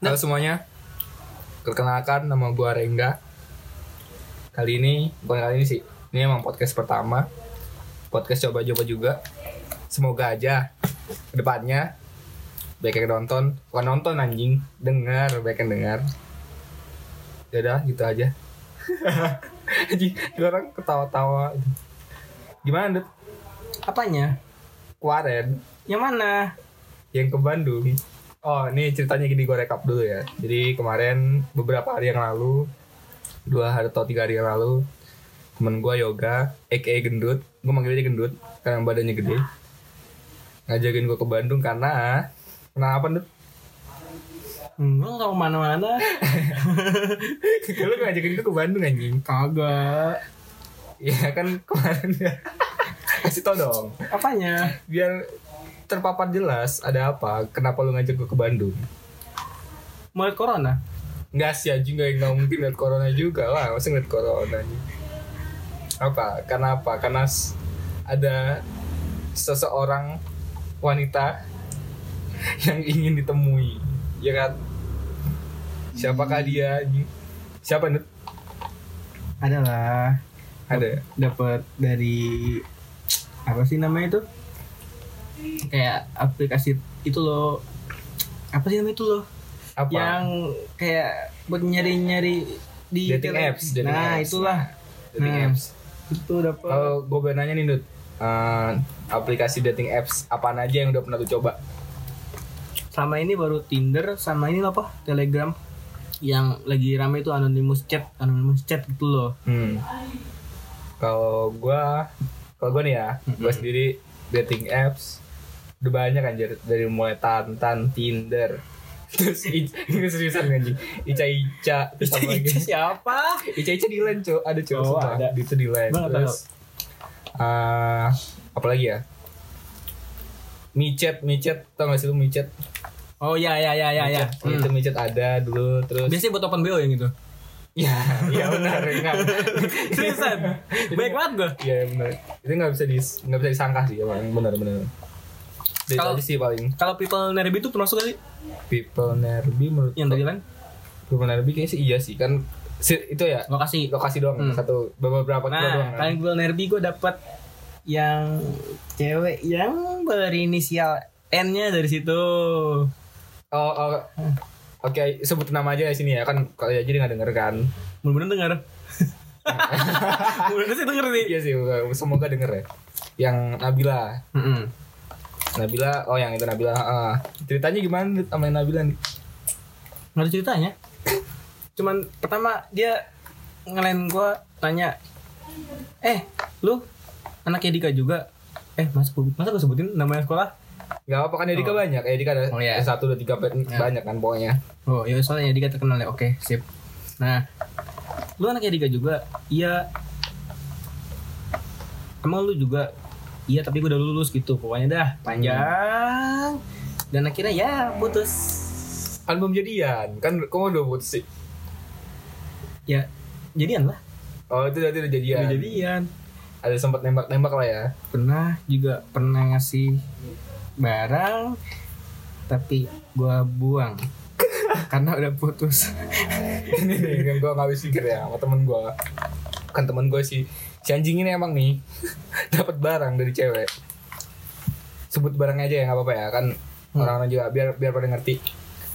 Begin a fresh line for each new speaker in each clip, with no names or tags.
Halo semuanya. Perkenalkan nama gua Rengga. Kali ini Bukan kali ini sih. Ini emang podcast pertama. Podcast coba-coba juga. Semoga aja Ke depannya Baik yang nonton. Bukan nonton anjing. Dengar Baik yang dengar. Yaudah gitu aja. Anjing Orang ketawa-tawa. Gimana Dut?
Apanya?
Kemarin.
Yang mana?
yang ke Bandung. Oh, ini ceritanya gini gue rekap dulu ya. Jadi kemarin beberapa hari yang lalu, dua hari atau tiga hari yang lalu, temen gue yoga, aka gendut, gue manggil dia gendut karena badannya gede, ngajakin gue ke Bandung karena kenapa Dut?
Enggak tau mana-mana.
Lu ngajakin gue ke Bandung anjing.
Kagak.
Ya kan kemarin ya. Kasih tau dong,
Apanya?
biar terpapar jelas ada apa, kenapa lu ngajak gue ke Bandung.
Mulai corona?
Enggak sih anjing gak, nggak mungkin liat corona juga lah Masa ngeliat corona nih Apa? Karena apa? Karena ada seseorang wanita yang ingin ditemui Ya kan? Siapakah dia? Siapa Nut?
Adalah
Ada
dapat dari apa sih namanya itu? Kayak aplikasi itu loh. Apa sih namanya itu loh?
Apa?
Yang kayak buat nyari-nyari di
Dating
tele-
apps, dating
Nah,
apps.
itulah.
Dating
Nah.
apps
Itu dapat
Kalau gue nanya nih Nut eh, Aplikasi dating apps Apaan aja yang udah pernah lu coba?
sama ini baru Tinder sama ini apa? Telegram yang lagi rame itu anonymous chat, anonymous chat gitu loh.
Hmm. Kalau gua kalau gua nih ya, gua sendiri dating apps udah banyak anjir dari mulai Tantan, Tinder. Terus ini seriusan anjing. Ica Ica terus apa lagi?
siapa?
Ica Ica di line, Cok. Ada Cok
Oh, ada.
Itu di line. Terus eh apa lagi ya? Micet, micet, tau gak sih lu micet?
Oh ya ya ya ya ya.
Itu micet ada dulu terus
Biasanya buat open BO yang gitu.
Ya, iya benar, enggak.
Seriusan? Baik banget gue.
Iya ya, benar. Itu nggak bisa dis nggak bisa disangka sih emang benar benar.
Kalau-
sih paling
Kalau people nerbi itu termasuk gak sih?
people nerbi menurut
Yang tadi kan?
people nerbi kayaknya sih iya sih kan si- itu ya
Lokasi.
lokasi doang
Hmm.
satu beberapa kilo doang
Nah,
kan.
people nerbi gue dapat yang cewek yang berinisial N-nya dari situ.
Oh, oh. Oke, sebut nama aja di sini ya kan kalau aja dia nggak denger kan.
Mudah-mudahan dengar. Mudah-mudahan sih denger nih.
Iya sih, semoga denger ya. Yang Nabila,
Mm-mm.
Nabila, oh yang itu Nabila. ah. Ceritanya gimana sama yang Nabila nih?
Nggak ada ceritanya. Cuman pertama dia ngelain gue tanya, eh lu anaknya Dika juga? Eh masa gue masa gue sebutin namanya sekolah?
Gak apa kan Edika banyak, Edika ada
Oh, iya.
satu dua tiga banyak kan pokoknya.
Oh ya soalnya Dika terkenal ya. Oke sip. Nah, lu anaknya Dika juga? Iya. Emang lu juga? Iya tapi gue udah lulus gitu. Pokoknya dah panjang. Dan akhirnya ya putus.
Kan belum jadian, kan kamu udah putus sih.
Ya jadian lah.
Oh itu berarti udah jadian.
Udah jadian.
Ada sempat nembak-nembak lah ya.
Pernah juga pernah ngasih barang tapi gua buang karena udah putus.
ini nih yang gue gak habis pikir ya sama temen gue kan temen gue sih si anjing ini emang nih. Dapat barang dari cewek. Sebut barangnya aja ya nggak apa-apa ya. Kan orang-orang juga biar biar pada ngerti.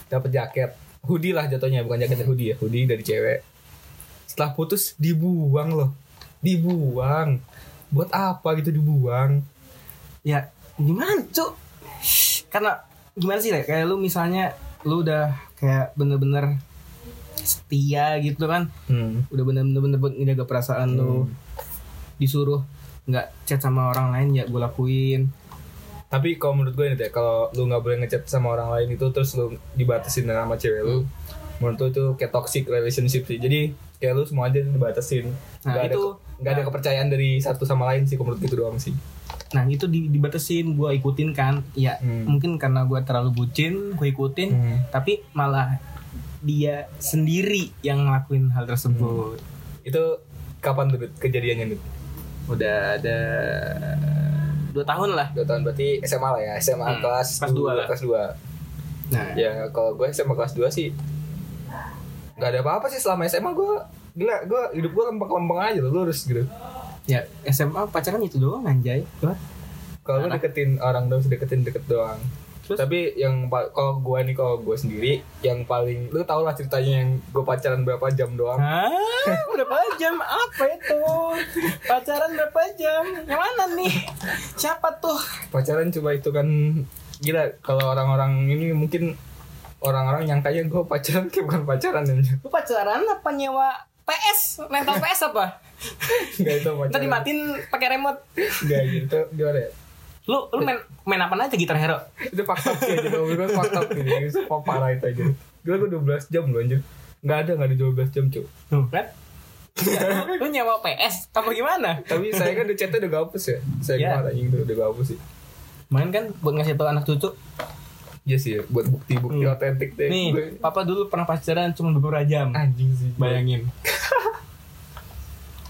Dapat jaket. Hoodie lah jatuhnya bukan jaket hoodie ya. Hoodie dari cewek. Setelah putus dibuang loh. Dibuang. Buat apa gitu dibuang?
Ya gimana cuk? Karena gimana sih kayak lu misalnya lu udah kayak bener-bener setia gitu kan?
Hmm.
udah bener-bener buat ngejaga perasaan lu disuruh nggak chat sama orang lain ya gue lakuin
Tapi kalau menurut gue ini deh, kalau lu nggak boleh ngechat sama orang lain itu terus lu dibatasin sama cewek lu, menurut gue itu kayak toxic relationship sih. Jadi kayak lu semua aja dibatasin.
Nah,
ada
itu-
nggak ada kepercayaan dari satu sama lain sih, kalau menurut gitu doang sih.
nah itu di, dibatasin gue ikutin kan ya
Hmm.
mungkin karena gue terlalu bucin gue ikutin
Hmm.
tapi malah dia sendiri yang ngelakuin hal tersebut
Itu kapan tuh kejadiannya nih?
Udah ada dua tahun lah
Dua tahun berarti SMA lah ya, SMA
Hmm,
kelas
kelas dua lah.
Kelas dua.
Nah,
Ya kalau gue SMA kelas 2 sih nggak ada apa-apa sih selama SMA gue gila gue hidup gue lempeng-lempeng aja lurus gitu
ya SMA pacaran itu doang anjay.
Kalau gue deketin orang doang deketin deket doang
Terus?
tapi yang kalau gue nih kalau gue sendiri yang paling lu tau lah ceritanya yang gue pacaran berapa jam doang
Hah? Berapa jam? Apa itu? Pacaran berapa jam? Yang mana nih? Siapa tuh?
pacaran coba itu kan gila kalau orang-orang ini mungkin orang-orang nyangkanya gue pacaran kayak bukan pacaran anjir.
Lu pacaran apa nyewa PS? Rental PS apa?
Enggak itu pacaran
Ntar dimatiin pakai remote.
Enggak gitu gimana ya
Lu lu main main apa aja gitar hero?
itu fakta sih aja kalau gue fakta gitu itu parah itu aja gue gue 12 jam loh anjir nggak ada nggak ada 12 jam
Tuh kan? lu nyewa PS apa gimana?
tapi saya kan udah chatnya udah gak hapus ya saya
Iya.
kemarin anjing udah gak hapus sih
Main kan buat ngasih tau anak cucu.
Iya sih ya, buat bukti-bukti
Hmm.
otentik deh
Nih,
Gue-
papa dulu pernah pacaran cuma beberapa jam.
anjing sih
Bayangin.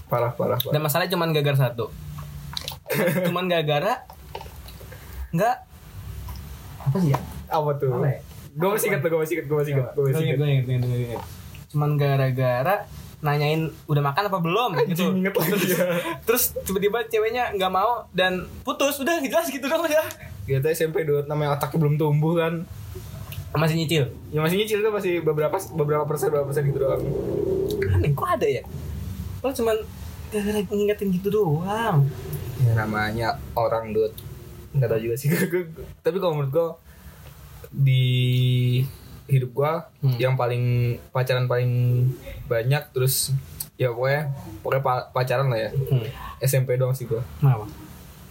parah parah parah
Dan masalahnya cuma gagar satu. Cuman gara-gara nggak apa sih ya?
apa tuh
Apa ya?
gue masih inget tuh gue masih inget gue masih inget gue masih inget
Gue inget, gue inget, gue inget. Cuman gara-gara nanyain udah makan apa belum gitu.
inget lagi ya
Terus tiba-tiba ceweknya nggak mau dan putus. Udah jelas gitu dong udah.
Kita SMP dulu namanya otaknya belum tumbuh kan
Masih nyicil.
Ya masih nyicil tuh masih beberapa beberapa persen beberapa persen gitu doang
Aneh kok ada ya? Lo cuman gara-gara ngingetin gitu doang.
Ya namanya orang dud nggak tahu juga sih Tapi kalau menurut gue Di hidup gue
Hmm.
Yang paling pacaran paling banyak Terus ya pokoknya Pokoknya pa- pacaran lah ya
Hmm.
SMP doang sih gue
Kenapa?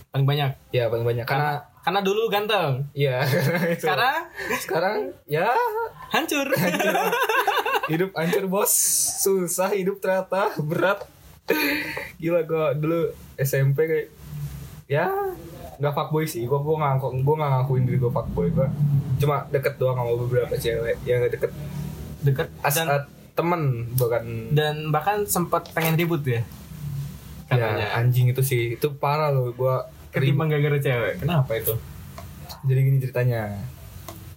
Paling banyak.
Ya paling banyak Karena
Karena dulu ganteng.
Ya itu.
Sekarang
Sekarang ya
hancur.
hidup hancur bos susah hidup ternyata berat gila gue dulu SMP kayak ya nggak fuckboy sih gue gue ngaku gue nggak ngakuin diri gue fuckboy gue cuma deket doang sama beberapa cewek yang deket
Deket
as
dan,
temen bukan
dan bahkan sempat pengen ribut ya.
ya,
Katanya.
anjing itu sih itu parah loh gue
Ketimbang gara-gara cewek. Kenapa itu?
jadi gini ceritanya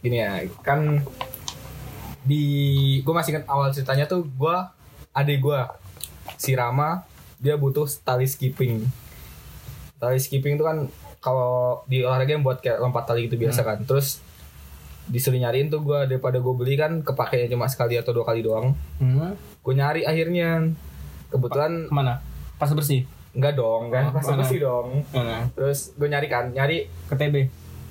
gini ya kan di gue masih ingat awal ceritanya tuh gue adik gue si Rama dia butuh tali skipping tali skipping itu kan kalau di olahraga yang buat kayak lompat tali gitu biasa kan terus disuruh nyariin tuh gue daripada gue beli kan kepake cuma sekali atau dua kali doang
Hmm.
gue nyari akhirnya kebetulan
Ke mana? Pas bersih.
enggak dong kan
Oh,
pas
mana?
bersih dong
Mana?
terus gue nyari kan nyari
Ke TB.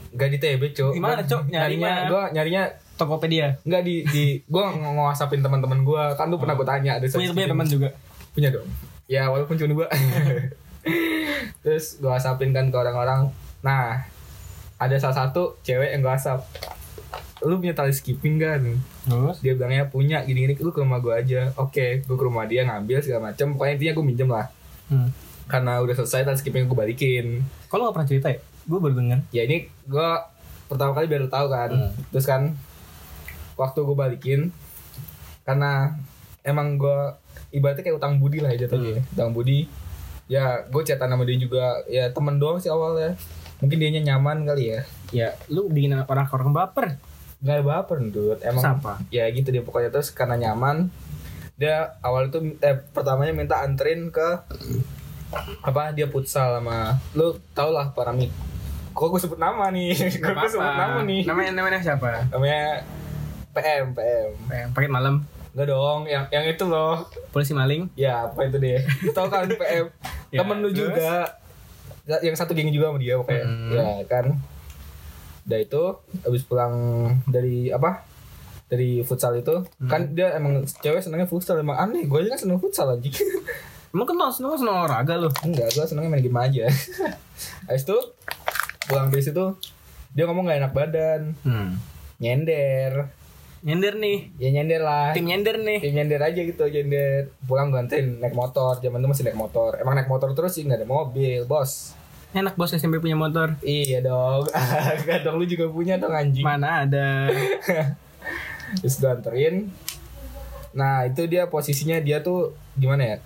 Enggak di TB, Cuk.
Gimana? Nyari
Nyarinya
mana?
gua nyarinya
Tokopedia.
enggak di di gua ng- ngwasapin teman-teman gua. Kan lu pernah gua tanya ada
Punya teman juga.
Punya dong. Ya, walaupun cuma dua. Terus gua whatsappin kan ke orang-orang. Nah, ada salah satu cewek yang gua whatsapp. Lu punya tali skipping kan?
Terus?
Dia bilangnya punya gini-gini, lu ke rumah gua aja. Oke, gua ke rumah dia ngambil segala macam. Pokoknya intinya gua minjem lah.
Hmm.
Karena udah selesai tali skipping gua balikin.
Kalau gak pernah cerita ya? Gue baru denger.
ya ini gue pertama kali baru tahu kan
Hmm.
terus kan waktu gue balikin karena emang gue ibaratnya kayak utang budi lah ya jatuhnya utang budi ya gue chatan sama dia juga. Ya temen doang sih awalnya. Mungkin dia nyaman kali ya.
Ya, lu bikin orang orang baper.
nggak baper dude emang
Siapa?
ya gitu dia pokoknya. Terus karena nyaman dia awal itu eh pertamanya minta anterin ke apa dia futsal sama lu tau lah Paramit kok gue sebut nama nih? Kok gue sebut nama nih?
Namanya namanya siapa?
namanya PM PM
Eh, paket malam.
Enggak dong yang yang itu loh.
Polisi maling.
ya apa itu dia? Lu tahu kan PM
Ya,
temen lu juga. Ya, yang satu geng juga sama dia pokoknya.
Hmm.
ya kan? Udah itu habis pulang dari apa? Dari futsal itu.
Hmm.
kan dia emang cewek senengnya futsal emang aneh. Gue aja kan seneng futsal anjing.
Emang kenal seneng seneng olahraga lu.
enggak gue senengnya main game aja. Habis itu pulang dari situ dia ngomong gak enak badan.
Hmm.
nyender
Nyender nih.
ya nyender lah.
Tim nyender nih.
Ya nyender aja gitu nyender. Pulang gantiin naik motor zaman itu masih naik motor. Emang naik motor terus sih nggak ada mobil bos.
Enak bos SMP punya motor.
iya dong. Gak dong lu juga punya dong anjing.
Mana ada.
terus gue anterin. Nah itu dia posisinya dia tuh gimana ya?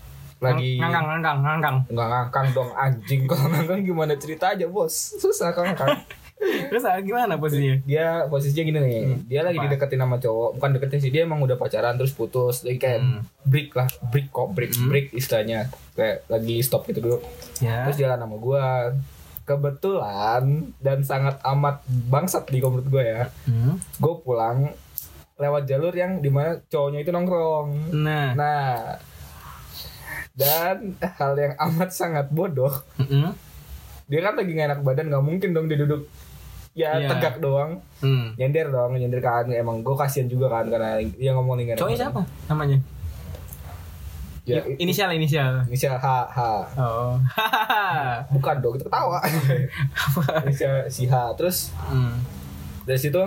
Lagi
ngangkang ngangkang ngangkang.
nggak ngangkang dong anjing. Kalau ngangkang gimana? Cerita aja bos. Susah ngangkang
Terus ah, gimana posisinya?
dia posisinya gini nih dia lagi
Hmm. Apa?
dideketin sama cowok bukan deketin sih dia emang udah pacaran terus putus lagi kayak
Hmm.
break lah break kok break
Hmm.
break istilahnya kayak lagi stop gitu dulu
Ya.
terus jalan sama gua kebetulan dan sangat amat bangsat di menurut gue ya
Hmm.
gue pulang lewat jalur yang di mana cowoknya itu nongkrong
Nah.
nah dan hal yang amat sangat bodoh
Mm-mm.
dia kan lagi gak enak badan nggak mungkin dong dia duduk ya
Iya.
tegak doang
Hmm.
nyender dong nyender kan emang gue kasihan juga kan karena dia ngomong nih
Cowoknya siapa namanya?
ya
inisial inisial.
inisial H H
Oh.
bukan dong kita ketawa inisial si H terus
hmm.
dari situ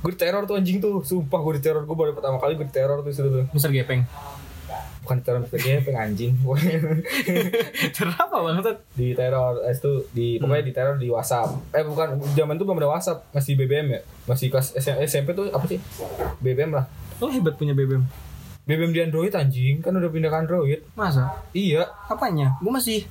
gue diteror tuh anjing tuh sumpah gue diteror gue baru pertama kali gue diteror tuh situ tuh
Mister Gepeng.
Bukan diteror PG penganjing
Kenapa banget?
di teror eh, itu di pokoknya di teror di WhatsApp eh bukan zaman itu belum ada WhatsApp masih BBM ya masih kelas SM SMP tuh apa sih BBM lah
Lo hebat punya BBM.
BBM di Android anjing kan udah pindah ke Android
Masa?
iya
Apanya? Gue masih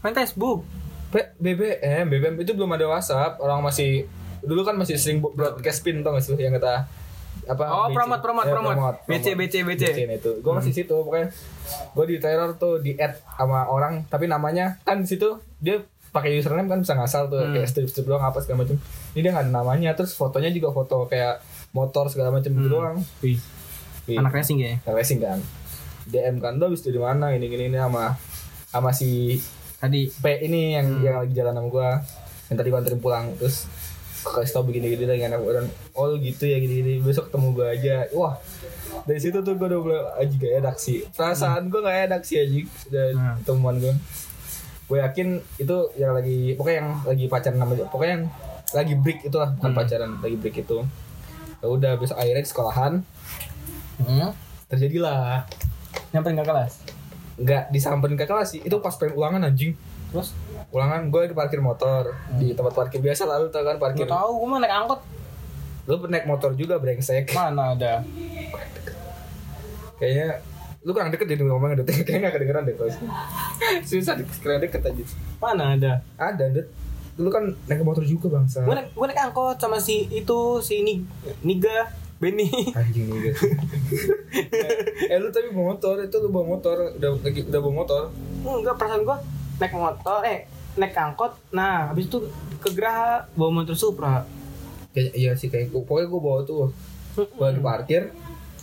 main Facebook.
B- BBM BBM itu belum ada WhatsApp orang masih dulu kan masih sering broadcast pin tau gak sih yang kata apa
Oh,
BC.
promote, promote,
Ya,
promote. BC, BC, BC.
BC itu gue masih situ pokoknya gue di teror tuh di add sama orang tapi namanya kan di situ dia pakai username kan bisa ngasal tuh
Hmm.
kayak strip strip doang apa segala macam ini dia nggak ada namanya terus fotonya juga foto kayak motor segala macam gitu
Hmm.
doang
Wih,
Wih,
anak racing ya.
yang racing kan DM kan lo habis dari mana ini gini ini sama sama si
Tadi.
P ini yang
Hmm.
yang lagi jalan sama gua yang tadi gua anterin pulang terus kasih tau begini-gini lagi anak dan oh gitu ya gini-gini besok ketemu gua aja wah dari situ tuh gua udah mulai aja gak enak sih perasaan gua gak enak sih aja dari
Hmm.
temuan gua gue yakin itu yang lagi pokoknya yang lagi pacaran sama dia pokoknya yang lagi break itu lah bukan
Hmm.
pacaran lagi break itu ya udah besok akhirnya di sekolahan
Hmm.
terjadilah
Nyamperin ke kelas.
nggak disamperin ke kelas sih itu pas pengen ulangan anjing
Terus?
Ulangan gue di parkir motor di tempat parkir biasa lalu tau kan parkir
Gak tau, gue mah naik angkot.
lu naik motor juga brengsek
Mana ada?
kayaknya lu kurang deket jadi ngomongnya deket kayaknya gak kedengeran deh kalau sini. susah di kurang deket aja
Mana ada?
ada det lu kan naik motor juga bangsa
Gue naik, gue naik angkot sama si itu, si Nig Niga, Benny.
anjing guys eh lu tapi bawa motor itu lu bawa motor udah lagi udah bawa motor
Enggak, perasaan gue naik motor, eh naik angkot. Nah, habis itu ke Graha bawa motor Supra.
kayak iya sih kayak gua- pokoknya gue bawa tuh gue lagi parkir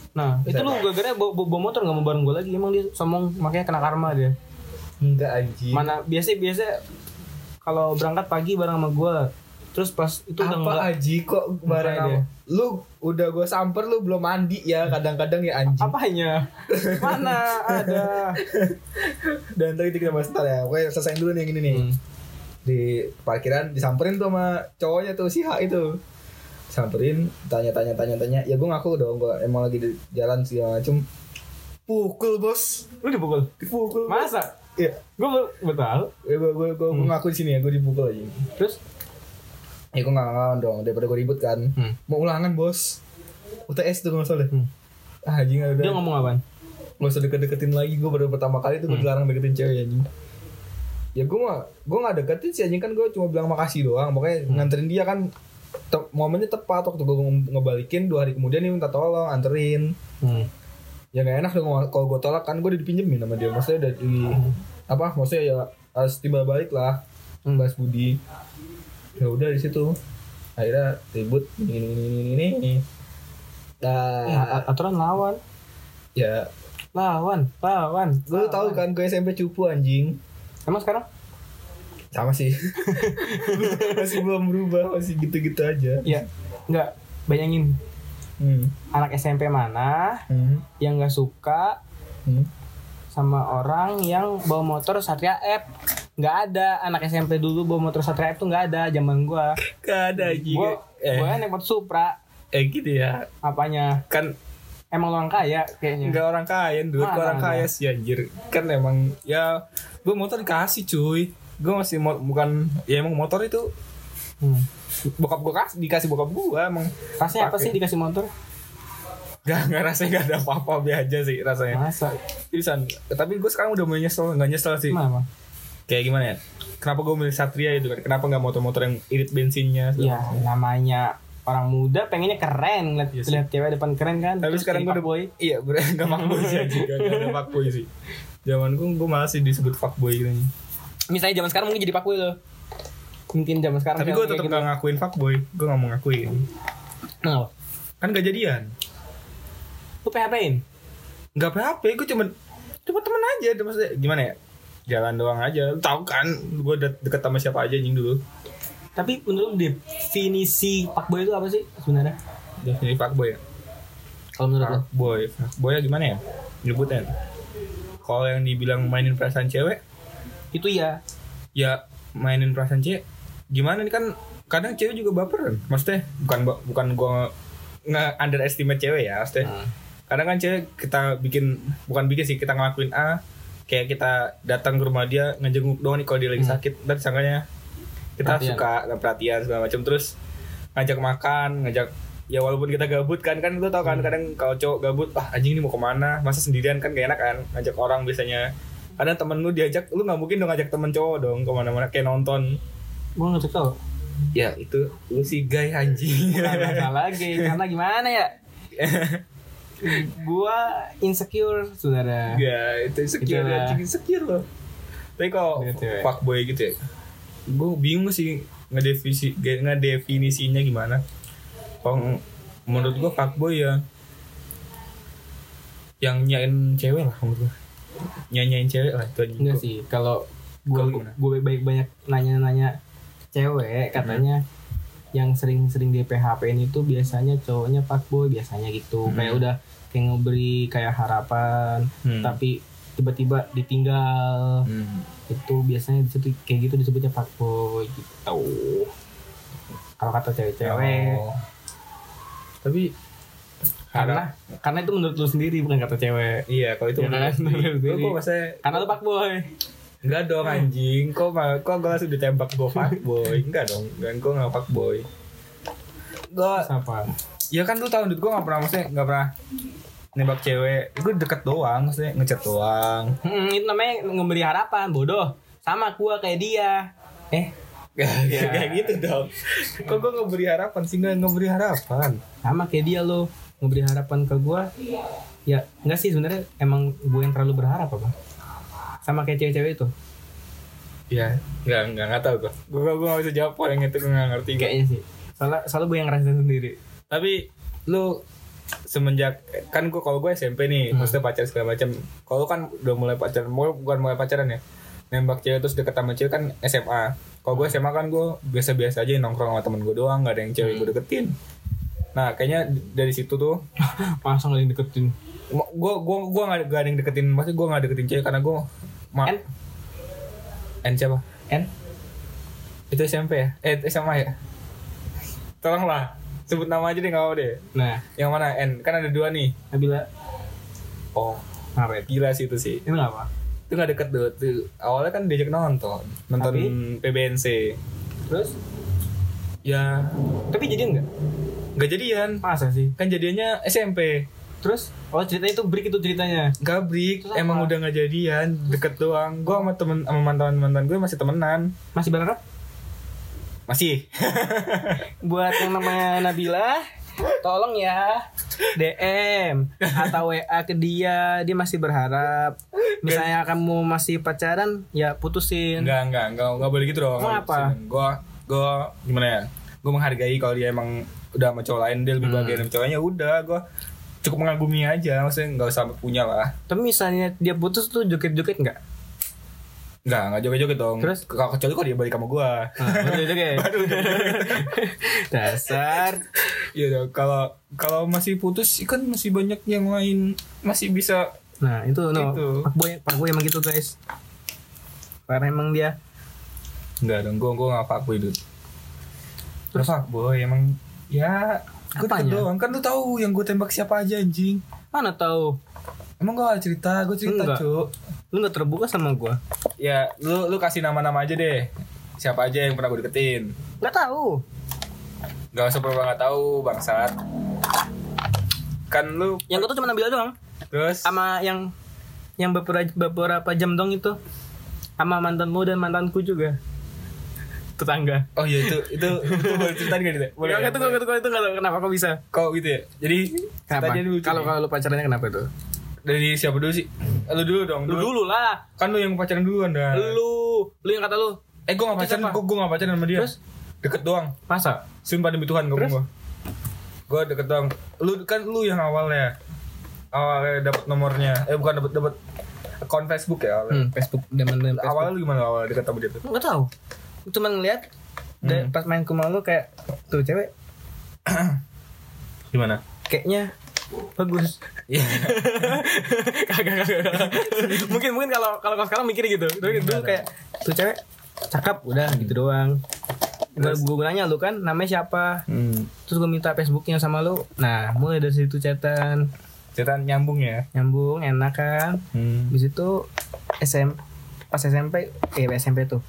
Nah, itu lu gara-gara bawa, bawa, bawa motor gak mau bareng gue lagi. Emang dia sombong, makanya kena karma dia.
enggak anjing
Mana biasa biasa kalau berangkat pagi bareng sama gue. Terus pas itu udah
apa aji kok bareng
Makanya
sama- lu udah gue samper lu belum mandi ya kadang-kadang ya anjing
Apanya? Mana ada?
dan tadi kita bahas ntar ya Oke selesai dulu nih yang ini nih
Hmm.
di parkiran disamperin tuh sama cowoknya tuh si H itu samperin tanya tanya tanya tanya ya gue ngaku dong gue emang lagi di jalan segala macem pukul bos
Lu dipukul?
dipukul
Masa?
Iya,
Gue betul.
ya gue gue gue
Hmm.
ngaku di sini ya gue dipukul aja
Terus?
Ya gue nggak ngelawan dong daripada gue ribut kan.
Hmm.
mau ulangan bos. UTS tuh nggak salah.
Hmm.
ah anjing udah
Dia ngomong apaan?
nggak usah deket-deketin lagi gue baru pertama kali tuh gue
Hmm.
dilarang deketin cewek anjing. Ya gue mah gue nggak deketin sih anjing. Kan gue cuma bilang makasih doang. Pokoknya
Hmm.
nganterin dia kan te- momennya tepat. Waktu gue nge- ngebalikin dua hari kemudian dia minta tolong anterin.
Hmm.
ya gak enak dong kalau gue tolak. Kan gue udah dipinjemin sama dia. Maksudnya udah di apa? Maksudnya ya harus timbal balik lah.
Hmm.
bahas budi ya udah di situ akhirnya ribut ini ini ini ini ini. Nah,
Ya, aturan lawan.
ya
Lawan, lawan.
gue tahu kan gue SMP cupu anjing
Emang sekarang?
sama sih masih belum berubah masih gitu-gitu aja
Ya, enggak. Bayangin
hmm.
anak SMP mana
Hmm.
yang nggak suka
Hmm.
sama orang yang bawa motor Satria F. Nggak ada anak SMP dulu bawa motor Satria F tuh nggak ada zaman gua.
Gak ada
Gua,
eh,
gua naik motor Supra.
eh gitu ya
Apanya?
kan
Emang orang kaya kayaknya.
nggak orang kaya ke
Mana
orang kaya sih anjir kan emang ya gue motor dikasih cuy gue masih mo- bukan ya emang motor itu
Hmm.
bokap gue kasih dikasih bokap gue emang
Rasanya apa sih dikasih motor?
gak nggak rasanya gak ada apa-apa aja sih rasanya
Masa?
bisa tapi gue sekarang udah mulai nyesel nggak nyesel sih
Kenapa?
Kayak gimana ya kenapa gue milih Satria itu kan kenapa nggak motor-motor yang irit bensinnya
Ya namanya orang muda pengennya keren lihat
Iya sih.
lihat cewek depan keren kan.
tapi
Terus
sekarang gue udah
fuckboy.
iya bener nggak fuckboy sih nggak nggak ada fuckboy sih zaman gue gue malah sih disebut fuckboy gitu nih
Misalnya zaman sekarang mungkin jadi fuckboy tuh. Mungkin zaman sekarang.
tapi gue tetap
gitu.
nggak ngakuin fuckboy gue nggak mau ngakuin
Kenapa?
kan gak jadian
Lu PHP-in?
nggak PHP gue cuma cuma temen aja maksudnya gimana ya jalan doang aja. Lu tahu kan gue udah deket sama siapa aja anjing dulu.
Tapi menurut definisi fuckboy itu apa sih sebenarnya?
definisi fuckboy ya?
Kalau menurut
fuckboy. Fuckboy ya gimana ya? Nyebutnya kalau yang dibilang mainin perasaan cewek?
Itu ya.
ya mainin perasaan cewek. Gimana nih kan kadang cewek juga baperan maksudnya bukan bukan gue nggak underestimate cewek ya maksudnya.
Hmm.
kadang kan cewek kita bikin bukan bikin sih kita ngelakuin A kayak kita datang ke rumah dia ngejenguk doang nih kalau dia lagi
Hmm.
sakit dan sangkanya kita
Perhatian.
suka perhatian segala macam terus ngajak makan ngajak ya walaupun kita gabut kan kan lu tau
Hmm.
kan kadang kalau cowok gabut ah anjing ini mau ke mana masa sendirian kan gak enak kan ngajak orang biasanya kadang temen lu diajak lu nggak mungkin dong ngajak temen cowok dong ke mana-mana kayak nonton
Gua nggak tau.
ya itu lu sih gay anjing
Bukan masalah lagi karena gimana ya? gua insecure saudara.
Ya itu insecure anjing insecure loh. Tapi kalau
Dengan cewek.
fuckboy gitu ya, gue bingung sih ngedefinisi ngedefinisinya gimana. Kalau menurut gue fuckboy ya yang nyain cewek lah menurut gue. Nyanyain cewek lah itu.
Enggak sih, kalau gua
gimana?
gue baik banyak nanya-nanya cewek katanya yang sering-sering di PHP ini tuh biasanya cowoknya fuckboy biasanya gitu.
Hmm.
Kayak udah kayak ngeberi kayak harapan
Hmm.
tapi tiba-tiba ditinggal.
Hmm.
Itu biasanya disebut kayak gitu disebutnya fuckboy gitu. Kalau kata cewek-cewek.
Oh. Tapi
Karena karena itu menurut lu sendiri bukan kata cewek.
Iya, kalau itu
Ya kan?
menurut gue,
Sendiri.
gue maksudnya
Karena lu fuckboy.
Enggak dong anjing, kok mal, kok gue langsung ditembak gue fuckboy Enggak dong, kan gue gak fuckboy Gue,
Siapa?
ya kan lu tau dude gue gak pernah, maksudnya gak pernah nembak cewek Gue deket doang, maksudnya ngechat doang
Hmm, itu namanya memberi harapan, bodoh. Sama gua kayak dia. Eh,
Gak
Ya.
kayak gitu dong Kok gue ngeberi harapan sih, gak ngeberi harapan
sama kayak dia lo memberi harapan ke gua. Ya, enggak sih sebenarnya emang gue yang terlalu berharap apa? Sama kayak cewek-cewek itu.
Ya, gak, gak, gak tau gue Gue gue gak bisa jawab poin yang itu, gue gak ngerti
Kayaknya sih. Soalnya soalnya gue yang ngerasain sendiri.
Tapi lu semenjak kan gue kalau gue SMP nih
Hmm.
maksudnya pacar segala macam kalau kan udah mulai pacaran mau bukan mulai pacaran ya nembak cewek terus deket sama cewek kan SMA kalau gue SMA kan gue biasa-biasa aja nongkrong sama temen gue doang gak ada yang cewek
Hmm.
gue deketin nah kayaknya dari situ tuh
Masa nggak deketin?
gue gue gue gak, gak ada yang deketin maksudnya gue gak deketin cewek karena gue ma
N?
N siapa?
N?
Itu SMP ya? Eh SMA ya? Tolonglah sebut nama aja deh gak mau deh.
Nah,
yang mana? N. Kan ada dua nih.
Nabila.
Oh
itu?
gila sih itu sih.
Itu nggak apa?
itu nggak deket tuh, tuh awalnya kan diajak nonton nonton
Tapi?
PBNC
Terus?
ya.
Tapi jadian nggak?
nggak jadian.
Masa sih?
kan jadiannya SMP
Terus? Oh ceritanya itu break itu ceritanya. Terus apa?
emang udah nggak jadian deket doang gue sama temen sama mantan mantan gue masih temenan
Masih berharap?
masih
buat yang namanya Nabila tolong ya DM atau WA ke dia dia masih berharap misalnya kamu masih pacaran ya putusin
nggak nggak nggak nggak boleh gitu dong
Mau apa?
gue gue gimana ya gue menghargai kalau dia emang udah sama cowok lain dia lebih
Hmm.
bahagia dari cowoknya udah gue cukup mengagumi aja maksudnya nggak usah punya lah.
Tapi misalnya dia putus tuh joget-joget nggak?
Nggak nggak joget-joget dong.
Terus?
kalau kecuali kalau dia balik sama gue
nah, betul joget dasar.
Iya dong, kalau kalau masih putus kan masih banyak yang lain masih bisa
nah itu no.
Itu.
pak boy pak boy emang gitu guys. Karena emang dia
Enggak dong, gue gue gak fuckboy dude. Terus fuckboy emang Ya Gue
Apanya?
doang, kan lu tahu yang gue tembak siapa aja anjing.
Mana tahu?
Emang gue gak cerita, gue cerita cuk.
Lu nggak terbuka sama gua?
Ya, lu lu kasih nama-nama aja deh. Siapa aja yang pernah gue deketin.
Nggak tahu.
Gak usah pernah gak tahu bangsat. Kan lu
yang gua tuh cuma Nabila doang.
Terus?
Sama yang yang beberapa beberapa jam dong itu. Sama mantanmu dan mantanku juga tetangga
Oh iya itu itu itu boleh ceritain gak gitu? Boleh.
Boleh, itu, itu, itu, itu, nggak tahu kenapa kok bisa
Kok gitu ya? Jadi
Kenapa? Kalau kalau lu pacarannya kenapa itu?
dari siapa dulu sih? Lu dulu dong.
Lu dulu lah.
Kan lu yang pacaran duluan dah.
Lu, lu yang kata lu.
Eh gua gak pacaran,
Terus apa?
gua, gua gak pacaran sama dia.
Terus?
Deket doang.
Masa?
Sumpah demi Tuhan gua. Gua deket doang. Lu kan lu yang awalnya awalnya dapat nomornya. Eh bukan dapat dapat akun Facebook ya awalnya.
Hmm, Facebook zaman.
Awalnya lu gimana awalnya deket sama dia tuh?
Nggak tahu. Cuma ngeliat
Hmm.
pas main ke mall lu kayak tuh cewek
Gimana?
kayaknya bagus.
Iya.
Kagak kagak. kagak. mungkin mungkin kalau kalau sekarang mikir gitu. Dulu, dulu kayak tuh cewek cakep udah gitu doang. Gue gue nanya lu kan namanya siapa?
hmm.
Terus gue minta Facebooknya sama lu. Nah mulai dari situ chatan
Ceritanya nyambung ya.
nyambung enak kan.
Hmm.
Habis itu SM pas SMP eh SMP tuh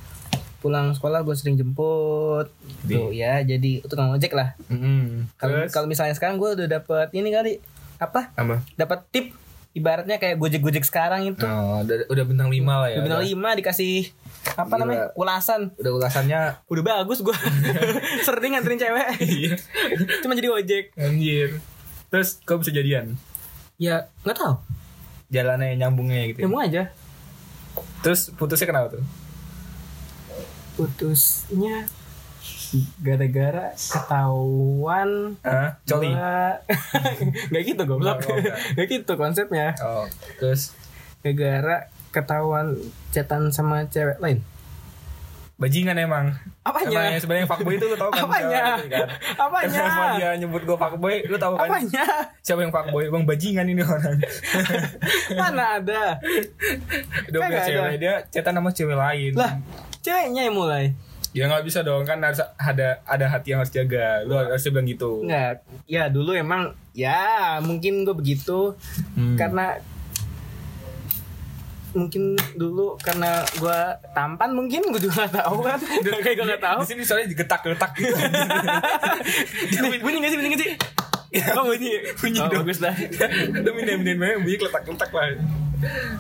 pulang sekolah gue sering jemput
Di-
tuh ya jadi tukang ojek lah
Hmm.
kalau
Terus
kalau misalnya sekarang gue udah dapet ini kali apa
apa?
dapat tip ibaratnya kayak gojek gojek sekarang itu
Oh, udah, udah bintang 5 lah ya.
udah bintang lima dikasih apa
Gila.
namanya ulasan
Udah ulasannya
udah bagus gue sering nganterin cewek
Iya.
cuma jadi ojek
Anjir. Terus kok bisa jadian?
ya nggak tahu
Jalannya nyambungnya gitu.
ya
Ya.
mau aja
Terus putusnya kenapa tuh?
Putusnya gara-gara ketahuan
Hah? Coli.
Gua- nggak gitu goblok.
Oh,
nggak gitu konsepnya.
Oh, terus?
Gara-gara ketahuan chatan sama cewek lain
bajingan emang.
Apanya?
Emang yang sebenarnya fuckboy itu lu tahu kan?
Apanya?
Itu kan?
Apanya?
Kenapa dia nyebut gua fuckboy? Lu tahu kan?
apanya
Siapa yang fuckboy? Bang bajingan ini orang.
mana ada
Udah punya
Kagak ada.
cewek dia chatan sama cewek lain.
lah ceweknya yang mulai
Ya nggak bisa dong kan harus ada ada hati yang harus jaga. Lu harus bilang gitu.
nggak ya dulu emang ya mungkin gue begitu
Hmm.
karena mungkin dulu karena gue tampan mungkin gue juga gak tahu kan kayak gue gak tahu
Di sini soalnya digetak-getak gitu.
Nih, bunyi gak sih bunyi gak sih oh bunyi
Bunyi
oh,
dong.
bagus dah
Udah minum-minum bunyi keletak-keletak lah.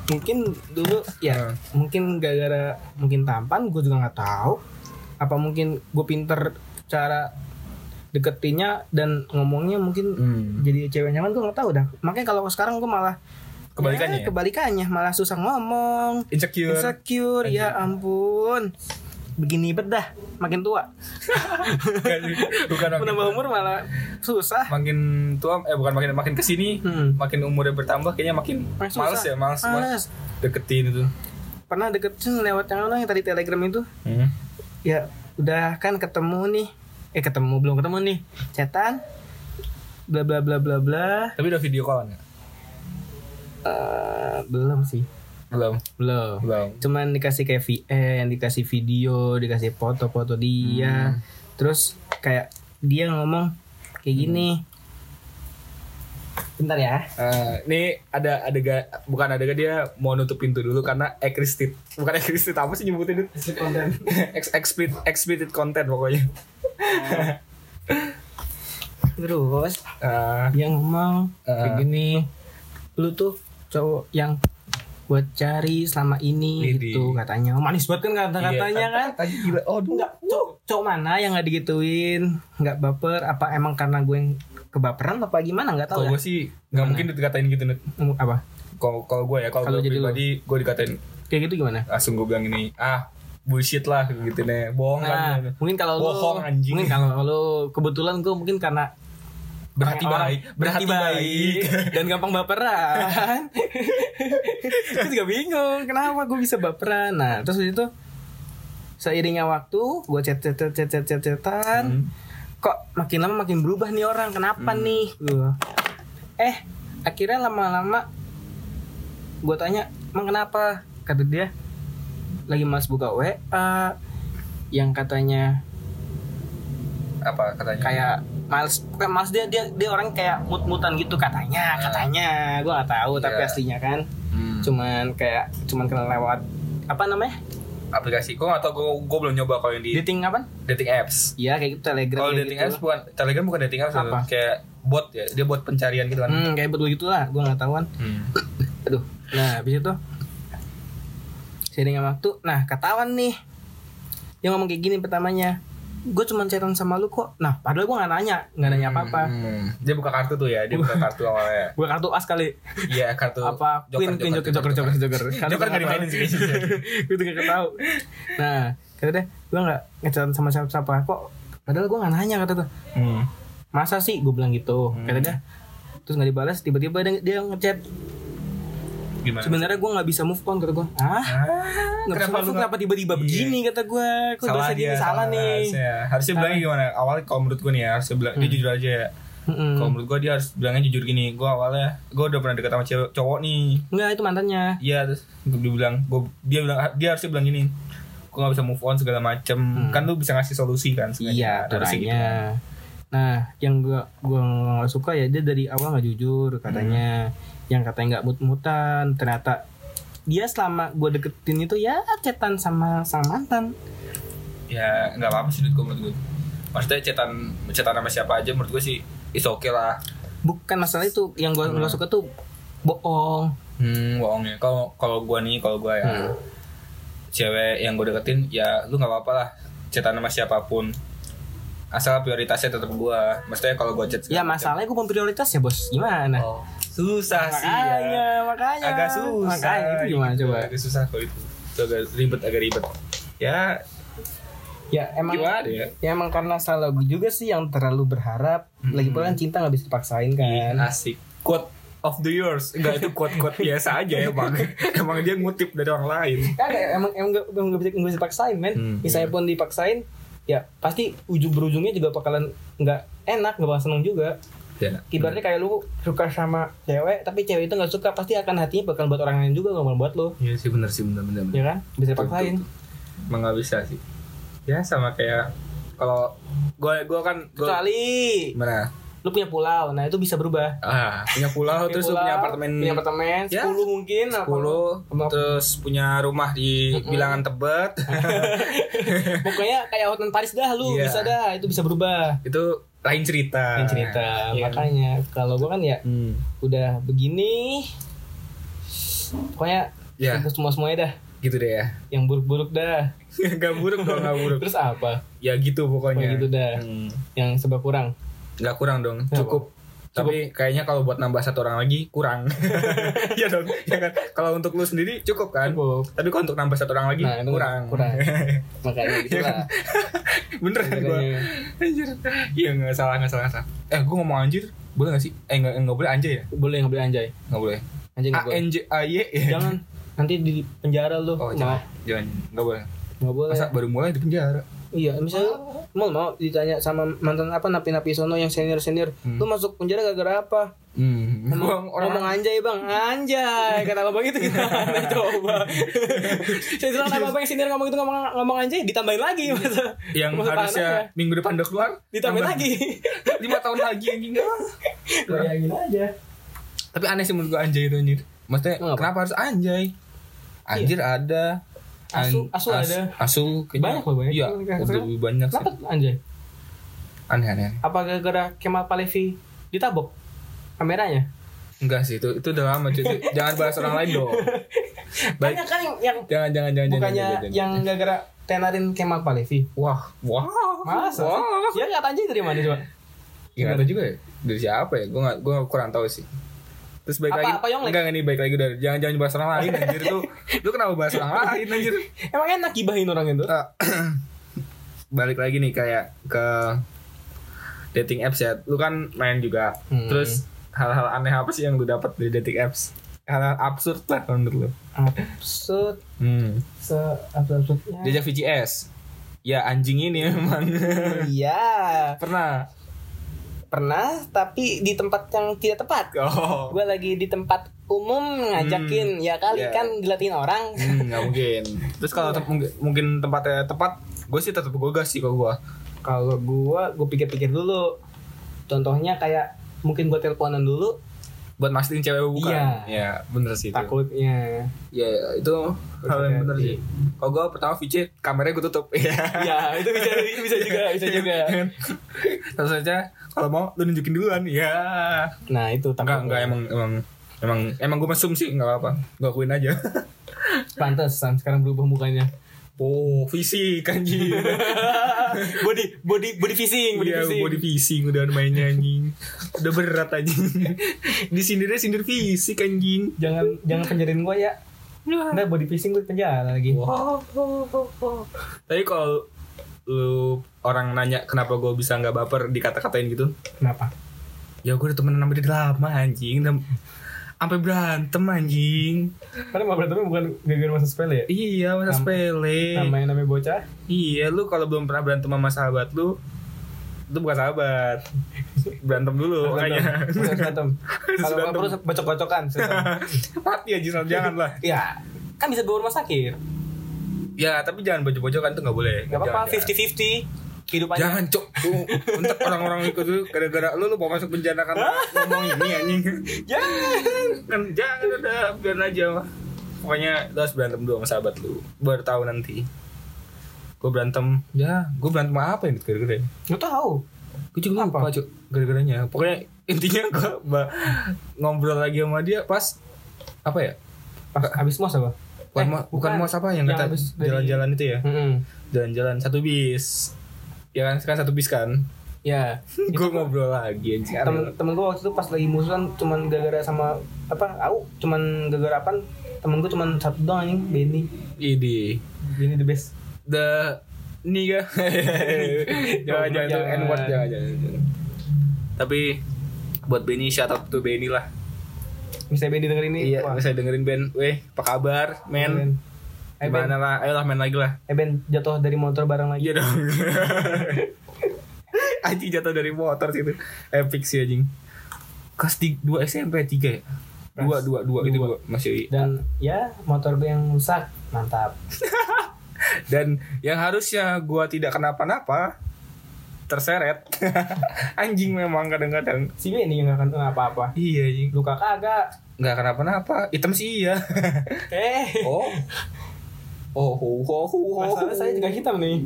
mungkin dulu ya
Hmm.
mungkin gara-gara mungkin tampan gue juga nggak tahu apa mungkin gue pinter cara deketinnya dan ngomongnya mungkin
Hmm.
jadi cewek nyaman gue nggak tahu dah makanya kalau sekarang gue malah
Kebalikannya
ya,
ya?
kebalikannya. Malah susah ngomong.
Insecure.
insecure ya ampun. Begini bedah makin tua.
Bukan makin,
menambah umur malah susah.
Makin tua eh bukan makin makin ke sini
Hmm.
makin umurnya bertambah kayaknya makin
Makin
males ya males, males deketin itu.
Pernah deketin lewat yang yang tadi telegram itu?
Hmm.
ya udah kan ketemu nih. Eh ketemu belum ketemu nih. Chatan bla bla bla bla bla.
Tapi udah video call nggak
Eh, belum sih.
Belum.
Belum.
Belum.
Cuman dikasih kayak VN dikasih video dikasih foto-foto dia. Terus kayak dia ngomong kayak gini. Bentar ya.
Eh, ini ada ada bukan ada dia mau nutup pintu dulu karena explicit bukan explicit apa sih nyebutin itu?
Konten.
Ex- explicit explicit content pokoknya.
Terus
Eh,
dia ngomong kayak
Eh.
gini. Lu tuh cowok yang gue cari selama ini
Widih.
gitu katanya. Oh, manis banget kan kata-katanya
iya,
kan?
kata-katanya gila. Oh
Enggak, cowok, cowok mana yang nggak digituin? Nggak baper? Apa emang karena gue yang kebaperan apa gimana? Nggak tahu
kalau
ya.
gue sih nggak mungkin dikatain gitu.
Ngomong apa?
Kalau kalau gue ya kalau gue
lu?
pribadi gue dikatain.
Kayak gitu gimana?
Langsung gue bilang ini ah bullshit lah gitu nih bohong
nah
kan
mungkin kalau lu
Bohong, anjing.
mungkin kalau lu kebetulan gue mungkin karena
berhati
orang-
baik.
berhati baik. dan gampang baperan. Gue juga bingung kenapa gue bisa baperan? Nah terus itu seiringnya waktu gue chat chat chat chat chat chat chatan
Hmm.
kok makin lama makin berubah nih orang kenapa nih? Gua. eh akhirnya lama-lama gue tanya emang kenapa? Kata dia lagi mas buka WA yang katanya
apa katanya?
kayak kayak males dia dia dia orang kayak mut-mutan gitu katanya katanya. Gue nggak tahu tapi
Iya.
aslinya kan.
Hmm.
cuman kayak cuman kenal lewat apa namanya?
Aplikasi gue atau gue gue belum nyoba kalau yang di
dating apa?
Dating apps.
Iya kayak gitu telegram
kalau dating
gitu.
apps bukan telegram bukan dating apps
Apa?
kayak bot ya dia bot pencarian gitu kan.
Hmm kayak betul gitulah gue nggak tahu kan
Hmm.
aduh. Nah habis itu sering sama waktu. Nah ketahuan nih. Dia ngomong kayak gini pertamanya gue cuma chatan sama lu kok. Nah padahal gue nggak nanya nggak nanya apa apa
Hmm. Dia buka kartu tuh ya, dia buka kartu awalnya.
gue kartu as kali.
Iya, kartu
apa? Queen queen joker joker joker joker.
Joker. Nggak dimainin sih
gue tuh gak tahu. Nah kata dia gue nggak ngechat sama siapa siapa kok? Padahal gue nggak nanya kata tuh.
Hmm.
masa sih? Gue bilang gitu. Kata dia. Terus nggak dibalas tiba-tiba dia, dia ngechat
Gimana?
sebenarnya gue nggak bisa move on kata gue ah nggak bisa move on kenapa tiba-tiba
Iya.
begini kata gue kok
salah dia
dia salah nih.
harusnya, harusnya bilangnya gimana? Awalnya kalau menurut gue nih ya harusnya bilang dia jujur aja ya. Kalau menurut gue dia harus bilangnya jujur gini gue awalnya gue udah pernah deket sama cewek cowok nih.
Enggak itu mantannya.
Iya terus dia bilang gue dia bilang dia harusnya bilang gini gue gak bisa move on segala macem. Kan lu bisa ngasih solusi kan
Hmm. iya.
Harusnya gitu kan.
nah yang gua gua nggak suka ya dia dari awal nggak jujur katanya.
Hmm.
Yang katanya nggak mut-mutan ternyata dia selama gue deketin itu ya cetan sama sang mantan.
Ya nggak apa-apa sih menurut gue maksudnya cetan cetan sama siapa aja menurut gue sih is oke lah.
Bukan masalah itu yang gue nggak suka tuh bohong.
Hmm bohong ya. Kalau kalau gue nih kalau gue ya
Hmm.
cewek yang gue deketin ya lu nggak apa-apa lah cetan sama siapa pun. Asal prioritasnya tetap gue maksudnya kalau gue chat
ya masalahnya gue prioritas ya bos. Gimana?
Oh, susah sih
makanya
ya.
makanya.
Agak susah.
Makanya itu gimana
gitu.
coba?
Agak susah kalau itu. Itu agak ribet agak ribet. Ya.
Ya emang
gimana ya?
ya emang karena salah gue juga sih yang terlalu berharap. Lagi pula kan cinta nggak bisa dipaksain kan.
asik. Quote of the years. Enggak itu quote quote biasa aja ya bang emang dia ngutip dari orang lain.
Kagak, emang emang gak, emang gak bisa gak bisa dipaksain men.
Hmm,
misalnya pun dipaksain ya pasti ujung berujungnya juga bakalan nggak enak nggak bakal seneng juga
ya
ibaratnya kayak lu suka sama cewek tapi cewek itu nggak suka pasti akan hatinya bakal buat orang lain juga nggak buat lo
Iya sih bener sih bener bener.
ya kan? Bisa dipaksain.
Emang nggak bisa sih. Ya sama kayak kalau gue gue kan gua,
kecuali
mana
lu punya pulau nah itu bisa berubah.
Ah punya pulau terus lu
pulau,
punya apartemen
punya apartemen
Ya,
10 mungkin apa-
10
apa-
terus punya rumah di bilangan Tebet.
Pokoknya kayak Hotman Paris dah lu
Iya.
bisa dah itu bisa berubah.
Itu lain cerita.
Yang cerita.
Iya.
makanya kalau gua kan ya
Hmm.
udah begini pokoknya
Ya.
semua semuanya dah.
Gitu deh ya.
Yang buruk-buruk dah.
Gak buruk dong gak buruk.
Terus apa?
Ya gitu pokoknya.
Oh, gitu dah.
Hmm.
yang sebab kurang.
Nggak kurang dong. Cukup. Tapi kayaknya kalau buat nambah satu orang lagi kurang. Iya dong. Ya kan? Kalau untuk lu sendiri cukup kan?
Cukup.
tapi kalau untuk nambah satu orang lagi
Nah,
kurang.
kurang. makanya gitu lah
bener kan gua.
Makanya.
anjir. Iya nggak salah nggak salah nggak salah. Eh gua ngomong anjir boleh nggak sih? Eh nggak nggak boleh anjay ya?
Boleh ngambil anjay.
Nggak boleh.
Anjay
a
nggak boleh.
N j a y. Ya
jangan. Nanti di penjara lu.
Oh jangan. Jangan nggak boleh.
Nggak boleh.
Masa baru mulai di penjara?
Iya misalnya mau mau ditanya sama mantan apa napi-napi sono yang senior senior lu masuk penjara gara-gara apa
hmm
ngomong,
Gua
ngomong anjay bang anjay kata abang itu gimana coba saya bilang apa abang yang senior ngomong itu ngomong ngomong anjay ditambahin lagi masa
yang
masa
harusnya
tahanannya.
minggu depan udah keluar
ditambahin
tambah
lagi
lima tahun lagi anjing
bayangin aja
Tapi aneh sih menurut gue anjay itu anjir. Maksudnya
Kenapa?
kenapa harus anjay? Anjir ada.
Asu- asu ada.
Asu kayaknya-
Banyak loh, banyak.
Iya,
Sekarang-
udah lebih banyak sih.
kenapa anjay
Aneh aneh. aneh.
apa gara-gara Kemal Palevi ditabok kameranya
Enggak sih itu itu udah lama cuy. jangan bahas orang lain dong. Baik.
banyak kan yang, yang
Jangan jangan jangan
bukannya
jangan, jangan,
yang gara-gara tenarin Kemal Palevi
wah wah
masa
wah.
sih? ya nggak anjay dari mana coba
Ya, nggak tahu juga ya dari siapa ya. Gue nggak gue kurang tahu sih. Terus baik
Apa-
lagi
apa Yonglek?
enggak nih baik lagi udah jangan jangan bahas orang lain anjir tuh. Lu kenapa bahas orang lain anjir?
emang enak gibahin orang itu
Eh, balik lagi nih kayak ke dating apps ya lu kan main juga
Hmm.
terus hal-hal aneh apa sih yang lu dapat dari dating apps? Hal-hal absurd lah menurut lu.
Absurd?
Hmm.
se absurd-absurdnya
jajak VCS ya anjing ini memang
iya.
Pernah?
Pernah tapi di tempat yang tidak tepat.
Oh.
Gue lagi di tempat umum ngajakin ya kali
Iya.
kan dilatin orang.
Hmm, nggak mungkin. Terus kalau te- mungkin- mungkin tempatnya tepat gue sih tetap gue gas sih kalau gue
kalau gue gue pikir-pikir dulu. Contohnya kayak mungkin gue teleponan dulu.
Buat mastiin cewek bukan?
Iya.
ya bener sih itu.
Takutnya.
Ya itu hal yang bener sih. Kalau gue pertama VC kameranya gue tutup. Ya
ya itu bisa itu bisa juga bisa juga.
Tentu saja kalau mau lu nunjukin duluan. Ya.
nah itu
Enggak enggak emang emang emang emang gue mesum sih enggak apa-apa. Gue akuin aja.
Pantesan sekarang berubah mukanya.
Oh, fisik anjing.
body body body fishing, body
Iya,
fishing.
body fisik udah mainnya anjing. Udah berat anjing. Di sindirnya sindir fisik anjing.
Jangan jangan penjarain gua ya. Ntar body fishing gue penjara lagi.
Wow. Tapi kalau lu orang nanya kenapa gue bisa nggak baper dikata-katain gitu,
Kenapa?
ya gue udah temenan sama dia lama anjing, sampai berantem anjing.
Karena mau berantemnya bukan gara-gara masa sepele ya.
Iya, masa
Nam-
sepele.
Namanya namanya bocah.
Iya, lu kalau belum pernah berantem sama sahabat lu, itu bukan sahabat. Berantem dulu makanya.
Berantem. Berantem. Kalau nggak
berantem.
perlu bacok-bacokan.
Mati aja jangan lah.
Ya, kan bisa bawa rumah sakit.
Ya, tapi jangan bocok-bocokan tuh nggak boleh.
Gak apa-apa,
Jangan, jangan.
50-50 kehidupannya.
Jangan cok Untuk orang-orang ikut tuh Gara-gara lu Lu mau masuk penjara karena Ngomong ini anjing.
Jangan.
kan Jangan udah Biar aja Pokoknya Lu harus berantem dulu sama sahabat lu. Baru tahu nanti. Gue berantem. Ya Gue berantem apa yang gara-gara
Gak tahu.
Gue juga lupa cok Gara-garanya. Pokoknya Intinya gue Ngobrol lagi sama dia Pas Apa ya?
Pas habis mos apa?
Bukan,
Eh,
mo- bukan mau apa yang,
yang
kata jalan-jalan itu ya. Jalan-jalan satu bis Ya kan sekarang satu bis kan
Ya.
Gue ngobrol lagi
Temen, temen gue waktu itu pas lagi musuhan cuman gara-gara sama apa? Aku cuman gara-gara apa? Temen gue cuman satu doang anjing, Benny.
Ini
Benny the best.
the niga jangan jangan
Jangan.
n word jangan, jangan jangan. tapi buat Benny shout out to Benny lah
Bisa Benny denger ini.
iya bisa dengerin Ben weh apa kabar men
Eh Ben,
gimana lah ayolah main lagi lah
eh Ben jatuh dari motor bareng lagi.
iya dong anjing jatuh dari motor situ epic sih anjing kelas 2 SMP 3 ya dua dua dua itu
Dua.
gua masih
Dan ya motor gue yang rusak. Mantap.
dan yang harusnya gua tidak kenapa-napa terseret anjing memang kadang-kadang
Si Benny yang gak akan apa-apa.
iya anjing
Luka kagak.
nggak kenapa-napa hitam sih iya
Eh.
oh oh oh oh oh,
Masalah saya juga hitam nih.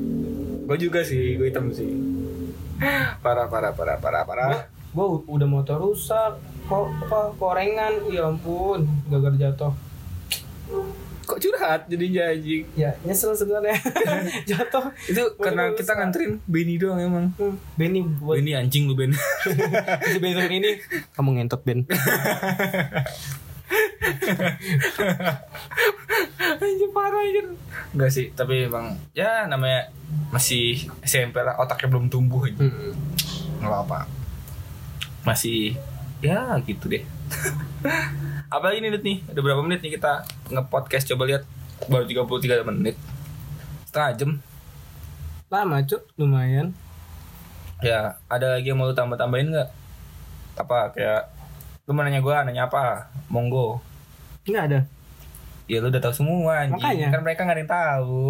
gue juga sih gue hitam sih parah parah parah parah parah
Gue udah motor rusak. Kok apa korengan? Ya ampun, gagal jatuh.
kok curhat jadinya anjing
Ya nyesel sebenarnya jatuh.
itu karena kita nganterin Benny doang emang
Hmm, Benny buat
Benny anjing lu Ben
si Benny denger ini kamu ngentot Ben.
anjing parah anjing. Enggak sih tapi emang ya namanya masih SMP lah otaknya belum tumbuh aja
Hmm.
nggak apa masih ya gitu deh. Apalagi nih Dut, nih? Udah berapa menit nih kita nge-podcast? Coba lihat baru 33 menit. Setengah jam.
Lama cuk, lumayan.
ya ada lagi yang mau lu tambah-tambahin nggak? Apa kayak lu mau nanya gue nanya apa monggo
Enggak ada.
ya lu udah tahu semua anjing
Makanya.
kan mereka nggak ada yang tahu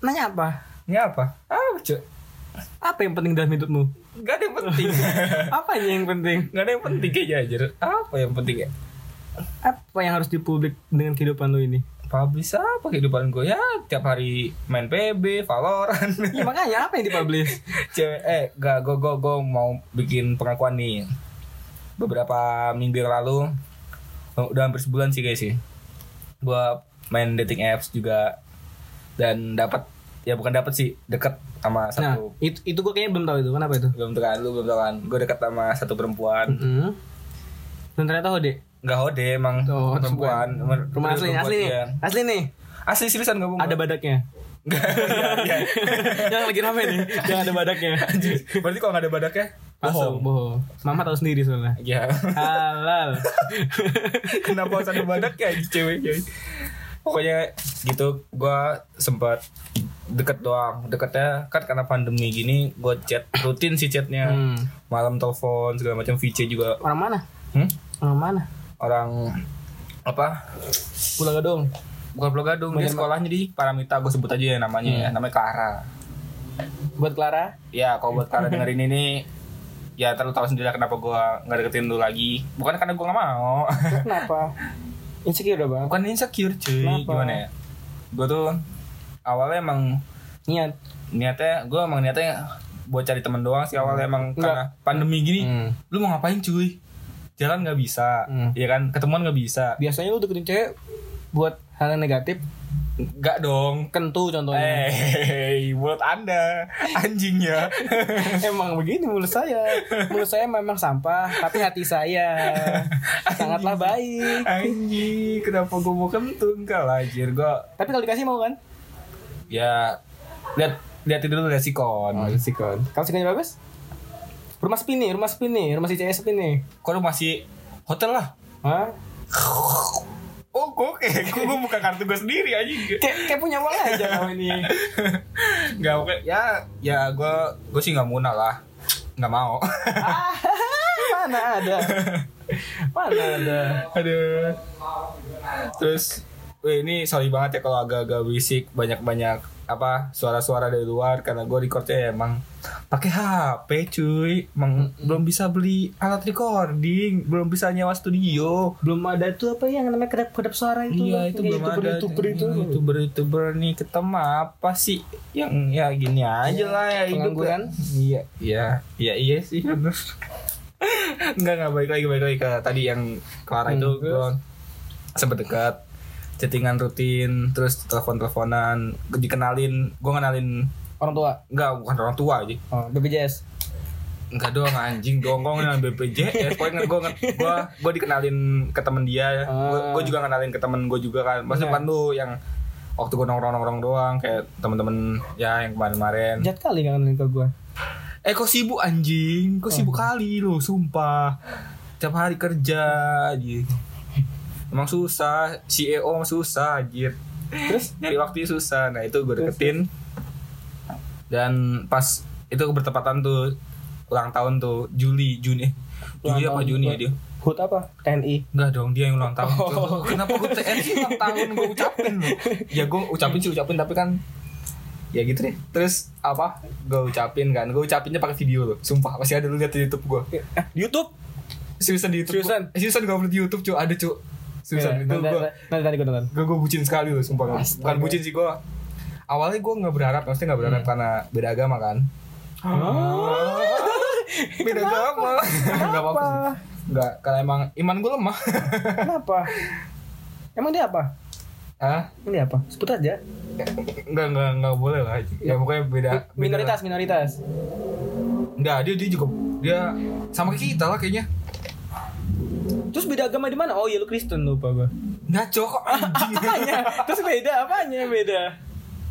Nanya apa?
ini apa ah cuy
Apa yang penting dalam hidupmu?
nggak ada yang penting
Apa yang penting?
nggak ada yang penting kayaknya aja apa yang penting ya
Apa yang harus dipublik dengan kehidupan lu ini?
publish apa kehidupan gue ya tiap hari main PB Valorant
Ya makanya apa yang dipublish?
cewek eh gak gue gue gue mau bikin pengakuan nih beberapa minggu yang lalu oh, udah hampir sebulan sih guys sih gue main dating apps juga dan dapat ya bukan dapat sih deket sama
Nah,
satu
itu itu gue kayaknya belum tahu itu. Kenapa itu?
belum tahu kan lu belum tahu kan gue deket sama satu perempuan
Hmm. Dan ternyata hode.
nggak hode emang
Oh,
perempuan
Rumah asli,
Perempuan,
asli nih. Asli nih.
asli seriusan gak bohong
Ada badaknya.
Nggak, iya, iya.
Yang lagi rame nih. Jangan ada badaknya.
berarti kalau nggak ada badaknya
Bohong, bohong. Mama tahu sendiri soalnya.
ya
Halal.
kenapa harus ada badaknya cewek cewek pokoknya gitu gua sempat deket doang deketnya kan karena pandemi gini gue chat rutin sih chatnya
Hmm.
malam telepon segala macam VC juga
Orang mana?
hmm?
Orang mana?
orang apa
Pulang Gadung.
bukan Pulau Gadung dia
Bagian
sekolahnya di Paramita gue sebut aja ya namanya ya namanya Clara
Buat Clara.
ya kalau buat Clara dengerin ini ya terlalu tahu sendiri kenapa gue nggak deketin lu lagi bukan karena gue nggak mau
Kenapa? Insecure bang.
bukan insecure cuy
Kenapa?
gimana ya gue tuh awalnya emang
Niat.
niatnya gue emang niatnya buat cari temen doang sih awalnya emang
Enggak.
karena pandemi gini
Hmm.
lu mau ngapain cuy jalan nggak bisa
Hmm.
ya kan ketemuan nggak bisa
Biasanya lu deketin cewek buat hal yang negatif?
Enggak dong.
kentu contohnya.
Eh, mulut Anda anjingnya.
emang begini mulut saya. Mulut saya memang sampah tapi hati saya. Sangatlah baik.
Anjing, kenapa gue mau kentut enggak lah anjir. Gua
tapi kalau dikasih mau kan?
Ya lihat lihat dulu resikon.
sikon. Kalau sikonnya bagus? Rumah sepi nih rumah sepi nih rumah si CS sepi nih
Kok lu masih hotel lah?
Hah?
Kok kayak gue buka kartu gue sendiri aja.
kayak kayak punya uang aja kamu ini
Enggak oke. Ya, ya gue gue sih nggak muna lah. Nggak mau.
Ah, mana ada mana ada
Aduh. Terus Wih, ini sorry banget ya kalau agak-agak berisik banyak-banyak apa suara-suara dari luar karena gue recordnya emang pakai HP cuy. Emang belum bisa beli alat recording belum bisa nyewa studio.
Belum ada tuh apa yang namanya kedap kedap suara itu
iya itu belum ada
youtuber itu.
Youtuber youtuber nih ketemu apa sih? Yang ya gini aja lah ya hidup
Pengangguran?
iya iya iya iya sih. Bener Enggak enggak baik lagi baik lagi ke tadi yang Clara itu
Hmm, terus?
gue sempet dekat chattingan rutin terus telepon teleponan dikenalin gue kenalin
orang tua?
Enggak bukan orang tua aja.
Oh, BPJS
enggak doang anjing gue kenalin BPJS pokoknya gue gue gue dikenalin ke temen dia.
Ah.
gue juga kenalin ke temen gue juga kan. Maksudnya bukan lu yang waktu gue nongkrong nongkrong doang kayak temen-temen ya yang kemarin-kemarin.
Jahat kali kan ke gua?
Eh kok sibuk anjing? Kok sibuk kali lu sumpah. Tiap hari kerja anjing emang susah. CEO emang susah anjir.
Terus?
Nyari waktunya susah. Nah itu gue deketin. Dan pas itu bertepatan tuh ulang tahun tuh Juli Juni. Juli apa Juni ya dia
HUT apa? TNI
Enggak dong dia yang ulang tahun
Oh.
Kenapa gue TN sih ulang tahun? Gue ucapin loh. Ya gue ucapin sih ucapin tapi kan Ya gitu deh. Terus apa? Gue ucapin kan. Gue ucapinnya pakai video loh Sumpah. Masih ada lu lihat di Youtube gue
eh, di YouTube?
Seriusan di Youtube
Seriusan?
gua- eh, Seriusan gue upload di Youtube cuy. Ada cuy Seriusan
Ya,
itu
nanti,
gue
nanti, nanti gue nonton
gue gue bucin sekali loh sumpah
Astaga.
bukan bucin sih gue awalnya gue nggak berharap maksudnya nggak berharap karena beda agama kan. Beda agama. Nggak apa-apa nggak karena emang iman gue lemah.
Kenapa? Emang dia apa?
Ah
emang dia apa? Sebut aja.
Nggak nggak nggak boleh lah. Ya pokoknya beda beda
minoritas minoritas.
Nggak dia dia juga dia sama kayak kita lah kayaknya
terus beda agama di mana? Oh iya lu Kristen lupa gua.
Ngaco kok anjing
apanya? Terus beda apanya beda?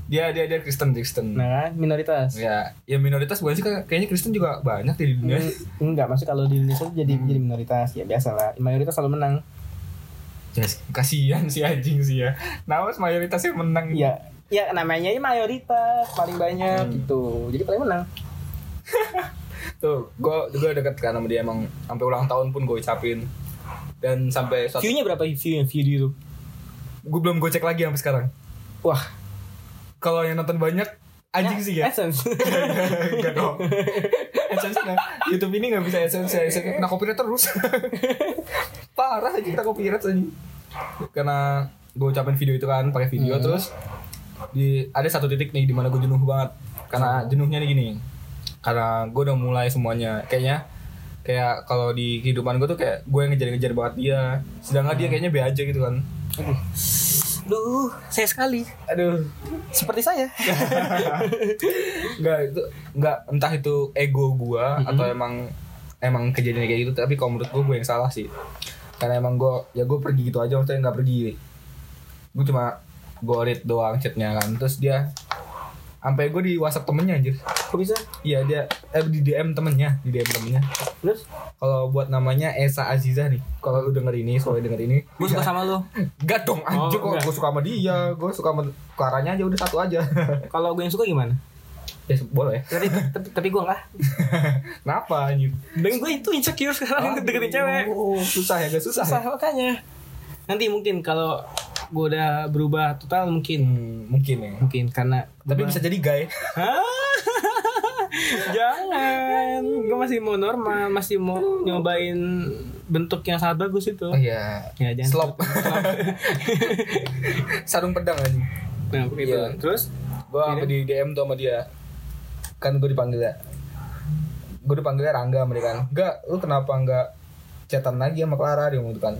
Dia dia dia Kristen Kristen.
Nah kan? Minoritas.
Ya ya minoritas bukan sih kayaknya Kristen juga banyak di dunia.
Hmm, enggak. Maksud kalau di Indonesia tuh jadi jadi minoritas. Ya biasa lah. Mayoritas selalu menang.
Yes, kasihan si anjing sih ya. Nah, mayoritas yang menang.
ya ya namanya ya mayoritas paling banyak gitu. Jadi paling menang.
Tuh, gue gue deket kan sama dia emang sampai ulang tahun pun gue ucapin. Dan sampai suatu
view-nya berapa view view di YouTube
gue belum gue cek lagi sampai sekarang.
wah
Kalau yang nonton banyak anjing sih ya.
Essence
Enggak dong. AdSense nggak. YouTube ini nggak bisa AdSense, AdSense kena copyright terus. Parah aja kita copyright aja. Karena gue ucapin video itu kan pakai video
Hmm.
terus di ada satu titik nih di mana gue jenuh banget. Karena jenuhnya nih gini. Karena gue udah mulai semuanya kayaknya kayak kalau di kehidupan gue tuh kayak gue yang ngejar-ngejar banget dia sedangkan dia kayaknya be aja gitu kan
Duh, saya sekali.
aduh
Seperti saya.
Enggak itu enggak entah itu ego gua atau emang emang kejadian kayak gitu tapi kalau menurut gua gua yang salah sih. Karena emang gua ya gua pergi gitu aja maksudnya nggak pergi. Gua cuma gua read doang chatnya kan. Terus dia sampai gua di WhatsApp temennya anjir.
Kok bisa?
Iya dia eh di DM temennya, di DM temennya.
Terus?
Kalau buat namanya Esa Aziza nih. Kalau lu denger ini, soalnya denger ini.
Gue suka sama lu.
Enggak dong anjir
Oh,
kok gua suka sama dia. Gua suka sama Claranya aja udah satu aja.
Kalau gue yang suka gimana?
ya boleh.
Tapi tapi, tapi gue enggak.
Kenapa anjir?
Dan gue itu insecure sekarang deketin cewek.
Oh, susah ya, gak susah.
Susah
ya?
makanya. Nanti mungkin kalau gue udah berubah total mungkin
Hmm, mungkin ya.
mungkin karena
Tapi
berubah-
bisa jadi gay.
Jangan, gue masih mau normal, masih mau nyobain bentuk yang sangat bagus itu.
Oh iya.
Ya jangan.
Slop. Sarung pedang anjing.
Nah, begitu.
Iya.
Terus?
Gua sampai di DM tuh sama dia. Kan gue dipanggil ya. Gue dipanggilnya Rangga kan. Enggak, lu kenapa enggak chatan lagi sama Clara dia ngomong gitu kan.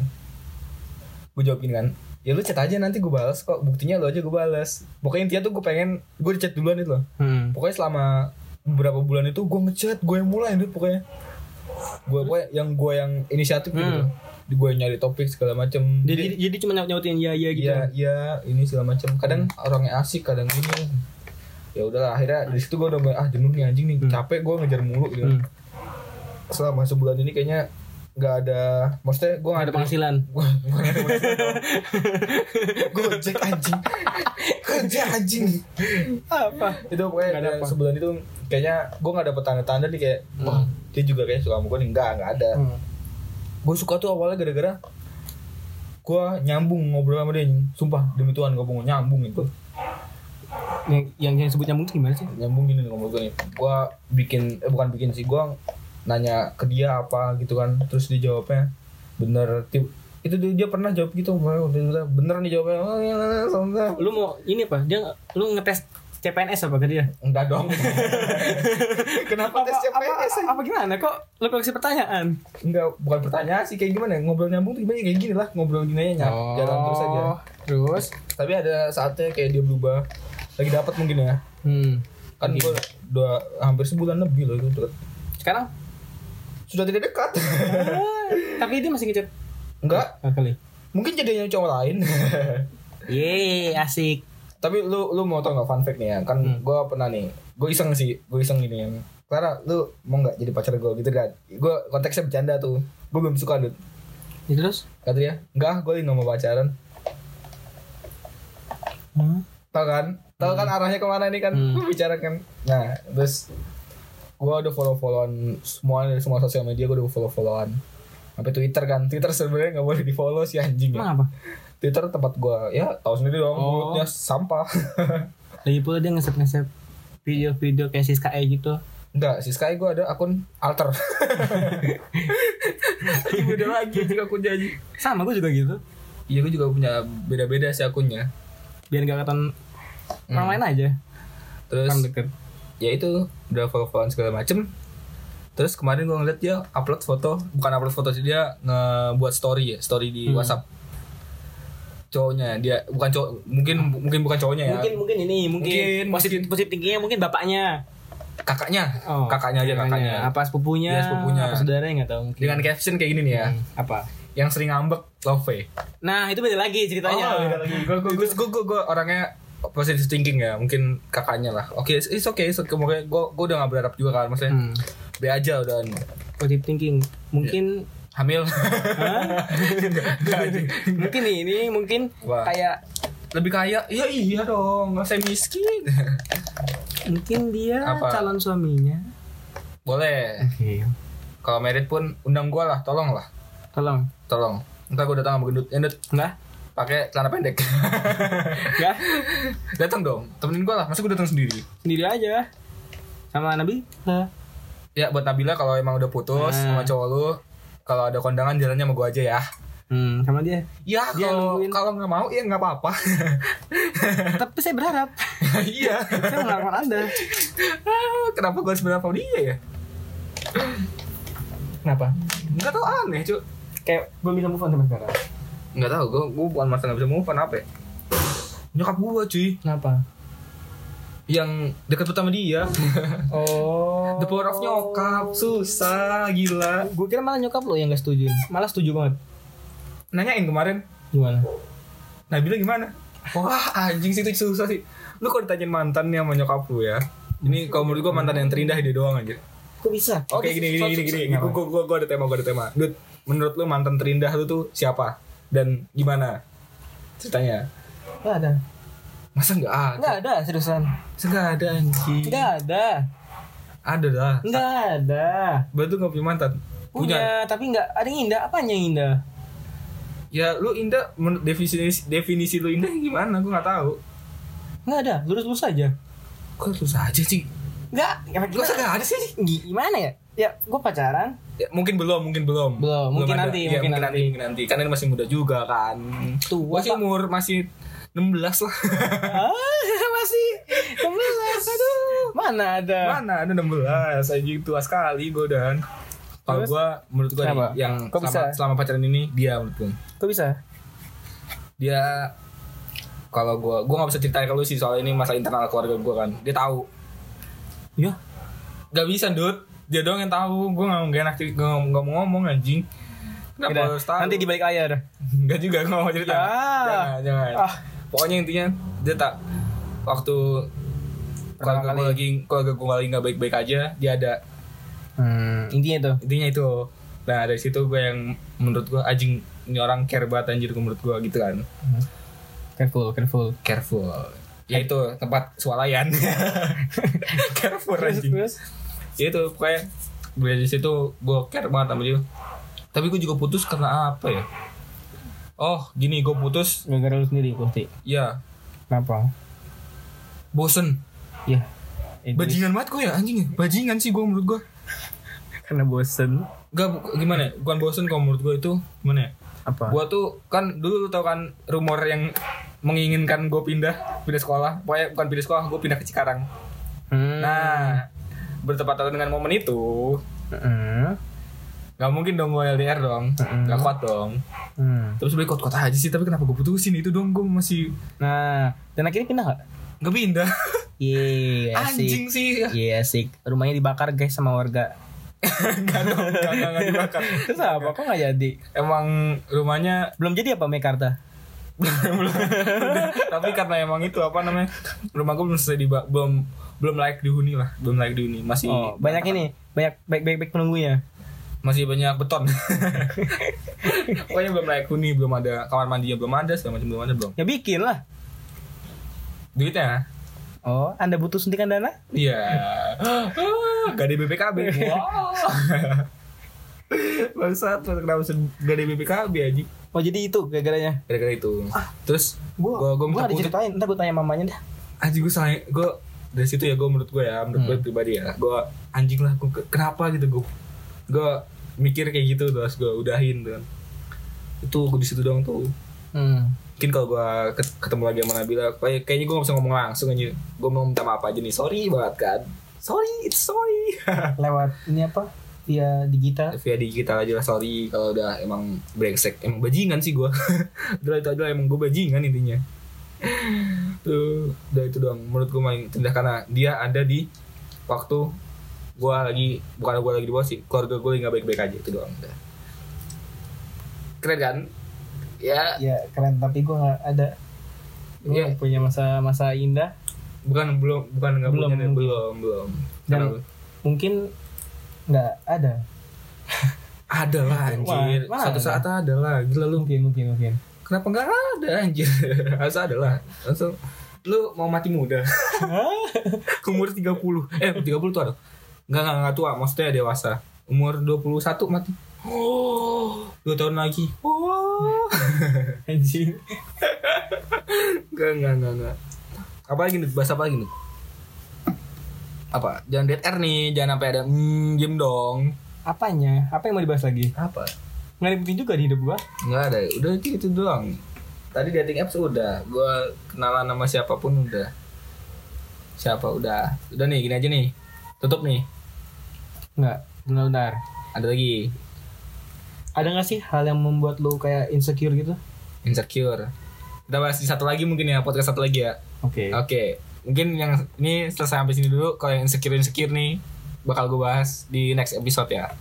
Gue jawab gini kan ya lu chat aja nanti gue balas kok. Buktinya lu aja gue balas pokoknya intinya tuh gue pengen gue di chat duluan itu loh.
Hmm.
pokoknya selama beberapa bulan itu gue ngechat gue yang mulai itu pokoknya. Gue pokoknya yang gue yang inisiatif gitu
Hmm.
di gue nyari topik segala macem.
Jadi jadi cuma nyaut nyautin ya ya gitu.
iya iya ini segala macem. Kadang orangnya asik kadang gini ya udahlah akhirnya di situ gue udah ah jenuh nih anjing nih. Capek gue ngejar mulu gitu.
Hmm.
selama sebulan ini kayaknya nggak ada maksudnya gue
Nggak
nggak
ada penghasilan.
gue gue nggak ada gojek anjing kerja anjing
Apa?
itu pokoknya
Nggak ada apa.
sebulan itu kayaknya gue nggak dapet tanda-tanda nih kayak wah dia juga kayak suka sama gue nih enggak nggak ada
Hmm.
gue suka tuh awalnya gara-gara gue nyambung ngobrol sama dia sumpah demi Tuhan gue mau nyambung itu
Yang yang yang sebut nyambung tuh gimana sih?
nyambung gini ngobrol gue nih gue bikin eh bukan bikin sih gue nanya ke dia apa gitu kan terus dia jawabnya bener itu dia, pernah jawab gitu bener nih jawabnya oh, iya, iya, iya,
Lu mau ini apa? Dia lu ngetes CPNS apa ke dia?
enggak dong kenapa tes CPNS
apa, apa gimana kok lu koleksi pertanyaan?
enggak bukan pertanyaan sih kayak gimana ya, ngobrol nyambung tuh gimana kayak gini lah ngobrol gini aja nyap, jalan terus aja
Oh, Terus?
tapi ada saatnya kayak dia berubah lagi dapat mungkin ya
Hmm.
kan gue dua hampir sebulan lebih loh itu.
Sekarang?
Sudah tidak dekat.
Tapi dia masih ngechat
enggak.
Kali.
mungkin jadinya cowok lain.
Yeay, asik.
tapi lu lu mau tau nggak fun fact nih ya? Kan
Hmm.
gue pernah nih gue iseng sih gue iseng gini yang Clara lu mau nggak jadi pacar gue gitu kan gue konteksnya bercanda tuh. Gue belum suka dud
Ya, terus?
kata dia enggak gue nggak mau pacaran.
Hmm.
tau kan? Tau kan arahnya ke mana nih kan?
Hmm.
bicarakan. Nah terus gue udah follow followan semua dari semua sosial media gue udah follow followan sampai twitter kan twitter sebenarnya nggak boleh di follow sih anjing ya
Emang apa?
twitter tempat gue ya tahu sendiri dong
Oh.
mulutnya sampah
Lagi pula dia nge-save video-video kayak Siska E gitu.
Enggak, si Sky gue ada akun alter. Beda lagi jika akun jadi.
Sama gue juga gitu.
Iya, gue juga punya beda-beda sih akunnya.
Biar gak kelihatan orang lain aja.
Terus
Orang deket.
Ya itu udah follow-followan segala macem. Terus kemarin gue ngeliat dia upload foto, bukan upload foto sih dia ngebuat story ya, story di
Hmm.
WhatsApp. Cowoknya dia bukan cowok, mungkin mungkin bukan cowoknya ya.
Mungkin mungkin ini
Mungkin,
mungkin, positif positif tingginya mungkin bapaknya.
kakaknya,
Oh,
kakaknya aja kakaknya.
Apa sepupunya?
Iya, sepupunya.
Apa saudaranya nggak tahu mungkin.
Dengan caption kayak gini nih ya,
Hmm, apa?
yang sering ngambek love
Nah, itu beda lagi ceritanya.
Oh, beda lagi. Gue gue gue orangnya positive thinking ya, mungkin kakaknya lah. Oke, it's it's okay, it's okay. Gue gue udah gak berharap juga kan, maksudnya
Hmm.
be aja udah
Positive thinking. Mungkin
hamil.
Hah? mungkin nih, ini mungkin
Wah.
kayak
Lebih kaya? Iya iya dong, nggak saya miskin.
mungkin dia
Apa?
calon suaminya.
Boleh.
Oke.
Kalau merit pun undang gue lah, tolong lah,
Tolong.
tolong. Ntar gue datang sama gendut, gendut
Enggak?
Pakai celana pendek.
Enggak?
datang dong, temenin gue lah. Masa gue datang sendiri?
Sendiri aja. Sama Nabi? Nah.
Ya buat Nabila kalau emang udah putus sama
Nah.
cowok lu, kalau ada kondangan jalannya sama gue aja ya.
Hmm, sama dia.
Ya
Dia
kalau kalau nggak mau ya nggak apa-apa.
Tapi saya berharap.
Iya.
saya mengharapkan Anda.
Kenapa gue sebenarnya sama dia ya?
Kenapa?
Enggak tau aneh cuy.
Kayak belum bisa move on sama sekarang.
Enggak tahu gue gue bukan masalah nggak bisa move on apa ya. Nyokap gue cuy
Kenapa?
yang deket sama dia.
Oh.
The power of nyokap susah gila.
Gue kira malah nyokap lo yang gak setuju. Malah setuju banget.
Nanyain kemarin
Gimana?
Nabila gimana? Wah anjing sih itu susah sih. Lu kalau ditanyain mantan nih sama nyokap lu ya. Ini kalau menurut gue mantan yang terindah dia doang aja.
Kok bisa?
Oke gini gini gini gini.
Kenapa?
Gue gue gue ada tema gue ada tema. Dut, menurut lu mantan terindah lu tuh siapa dan gimana ceritanya?
Gak ada.
Masa nggak ada?
Gak ada seriusan.
Nggak ada anjing?
Gak ada.
Ada lah.
Gak ada.
Berarti nggak punya mantan?
Punya, tapi nggak ada yang indah. Apanya yang indah?
Ya lu indah menurut definisi definisi lu indah gimana? Gue nggak tahu.
Nggak ada. Lurus-lurus aja.
Kok lu saja sih?
Nggak. Gimana?
Gak usah nggak ada sih.
Gimana ya? Ya, gue pacaran.
Ya, mungkin belum, mungkin belum.
Belum, mungkin
ada.
nanti,
Ya,
mungkin
mungkin nanti, mungkin nanti. Karena ini masih muda juga kan.
Tua,
Gua sih
Pak.
umur masih 16 lah.
ah, masih 16. Aduh. Mana ada?
Mana ada 16 anjing tua sekali gue dan. Kalau gua menurut
Kenapa?
yang
Kok
selama,
bisa?
selama pacaran ini dia menurut gua.
Kok bisa?
dia kalau gue gue nggak bisa ceritain ke lu sih soal ini masalah internal keluarga gue kan dia tahu
ya
Gak bisa Dut Dia doang yang tahu. Gue gak, gak enak Gak, gak mau ngomong anjing. Kenapa harus tahu?
nanti di balik layar
Gak juga Gue mau cerita.
Ya.
Jangan Jangan.
Ah.
Pokoknya intinya Dia tak Waktu Keluarga gue lagi Keluarga gue lagi gak baik-baik aja Dia ada
hmm, intinya tuh
Intinya itu. Nah dari situ gue yang Menurut gue Anjing Ini orang care banget anjir Menurut gue gitu kan.
Careful careful.
Careful. Ya itu Tempat swalayan. Careful anjing ya itu pokoknya dari situ gue care banget sama dia. Tapi gue juga putus karena apa ya? Oh gini gue putus.
Gara-gara lu sendiri pasti?
Ya
kenapa?
Bosen.
Ya egois.
bajingan banget gue ya anjing ya. Bajingan sih gue menurut gue
karena bosen.
Gak gimana ya? Bukan bosen kalau menurut gue itu gimana ya?
Apa?
Gue tuh kan dulu lu tau kan rumor yang menginginkan gue pindah pindah sekolah. Pokoknya bukan pindah sekolah gue pindah ke Cikarang.
Hmm.
nah bertepatan dengan momen itu nggak mungkin dong gue LDR dong. Nggak kuat dong.
Hmm.
terus balik kuat-kuat aja sih tapi kenapa gue putusin? Itu dong gue masih
nah dan akhirnya pindah gak?
nggak pindah.
Iya
anjing
asik
sih.
Iya asik. Rumahnya dibakar guys sama warga.
Nggak dong nggak dibakar.
Terus apa? Kok gak jadi?
emang rumahnya
Belum jadi apa Mekarta?
tapi karena emang itu apa namanya rumah gue belum selesai diba belum belum layak dihuni lah belum layak dihuni. Masih
Oh banyak ini Banyak baik-baik penunggunya.
Masih banyak beton. Pokoknya belum layak huni belum ada kamar mandinya belum ada segala macam belum ada belum.
Ya bikin lah.
Duitnya?
Oh anda butuh suntikan dana?
iya. Ah, gak ada BPKB wow. Bangsat kenapa gak ada BPKB aja
Oh jadi itu gara-garanya?
Gara-gara itu. Terus
Gue
gua gua
gue
minta
gak
putus
diceritain Ntar gue tanya mamanya dah.
Anjing gue sayang gue dari situ ya gue menurut gue ya menurut gue pribadi ya gue anjing lah gue kenapa gitu gue gue mikir kayak gitu terus gue udahin tuh itu gue di situ doang tuh.
Hmm.
mungkin kalau gue ketemu lagi sama Nabila kayak kayaknya gue gak bisa ngomong langsung aja. Gue mau minta maaf aja nih sorry banget kan. Sorry it's sorry.
Lewat ini apa? Via digital?
Via digital aja lah sorry kalau udah emang brengsek. Emang bajingan sih gue udah itu aja lah, emang gue bajingan intinya itu doang menurut gue main tindak karena dia ada di waktu gue lagi bukan gue lagi di bawah sih keluarga gue nggak baik-baik aja itu doang. Keren kan? Ya.
Ya keren tapi gue gak ada Gue
Iya.
punya masa-masa indah.
Bukan belum bukan nggak
Belum,
punya belum belum.
Dan
Kenapa?
mungkin nggak ada.
Ada lah anjir.
Wah,
satu saat ada lah gila lu.
Mungkin mungkin mungkin.
Kenapa nggak ada anjir? Harus ada lah. Langsung lu mau mati muda. Umur 30 eh 30 tuh ada. Nggak nggak nggak tua. Maksudnya dewasa. Umur 21 mati. Oh. Dua tahun lagi. Oh.
Anjing.
Nggak nggak nggak nggak. Apa lagi nih? Bahasa apa lagi nih? Apa? Jangan dead air nih. Jangan sampai ada hmm, diem dong.
Apanya? Apa yang mau dibahas lagi?
apa?
Nggak ada juga di hidup gua.
Nggak ada. Udah gitu doang tadi dating apps udah. Gue kenalan sama siapa pun udah. Siapa? Udah. Udah nih gini aja nih. Tutup nih.
Nggak, benar-benar
ada lagi.
Ada nggak sih hal yang membuat lu kayak insecure gitu?
insecure. Kita bahas di satu lagi mungkin ya podcast satu lagi ya.
Oke.
Oke. Mungkin yang ini selesai sampai sini dulu. Kalau yang insecure insecure nih bakal gue bahas di next episode ya.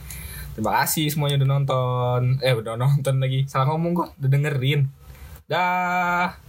Terima kasih semuanya udah nonton. Eh udah nonton lagi. Salah ngomong gue udah dengerin dah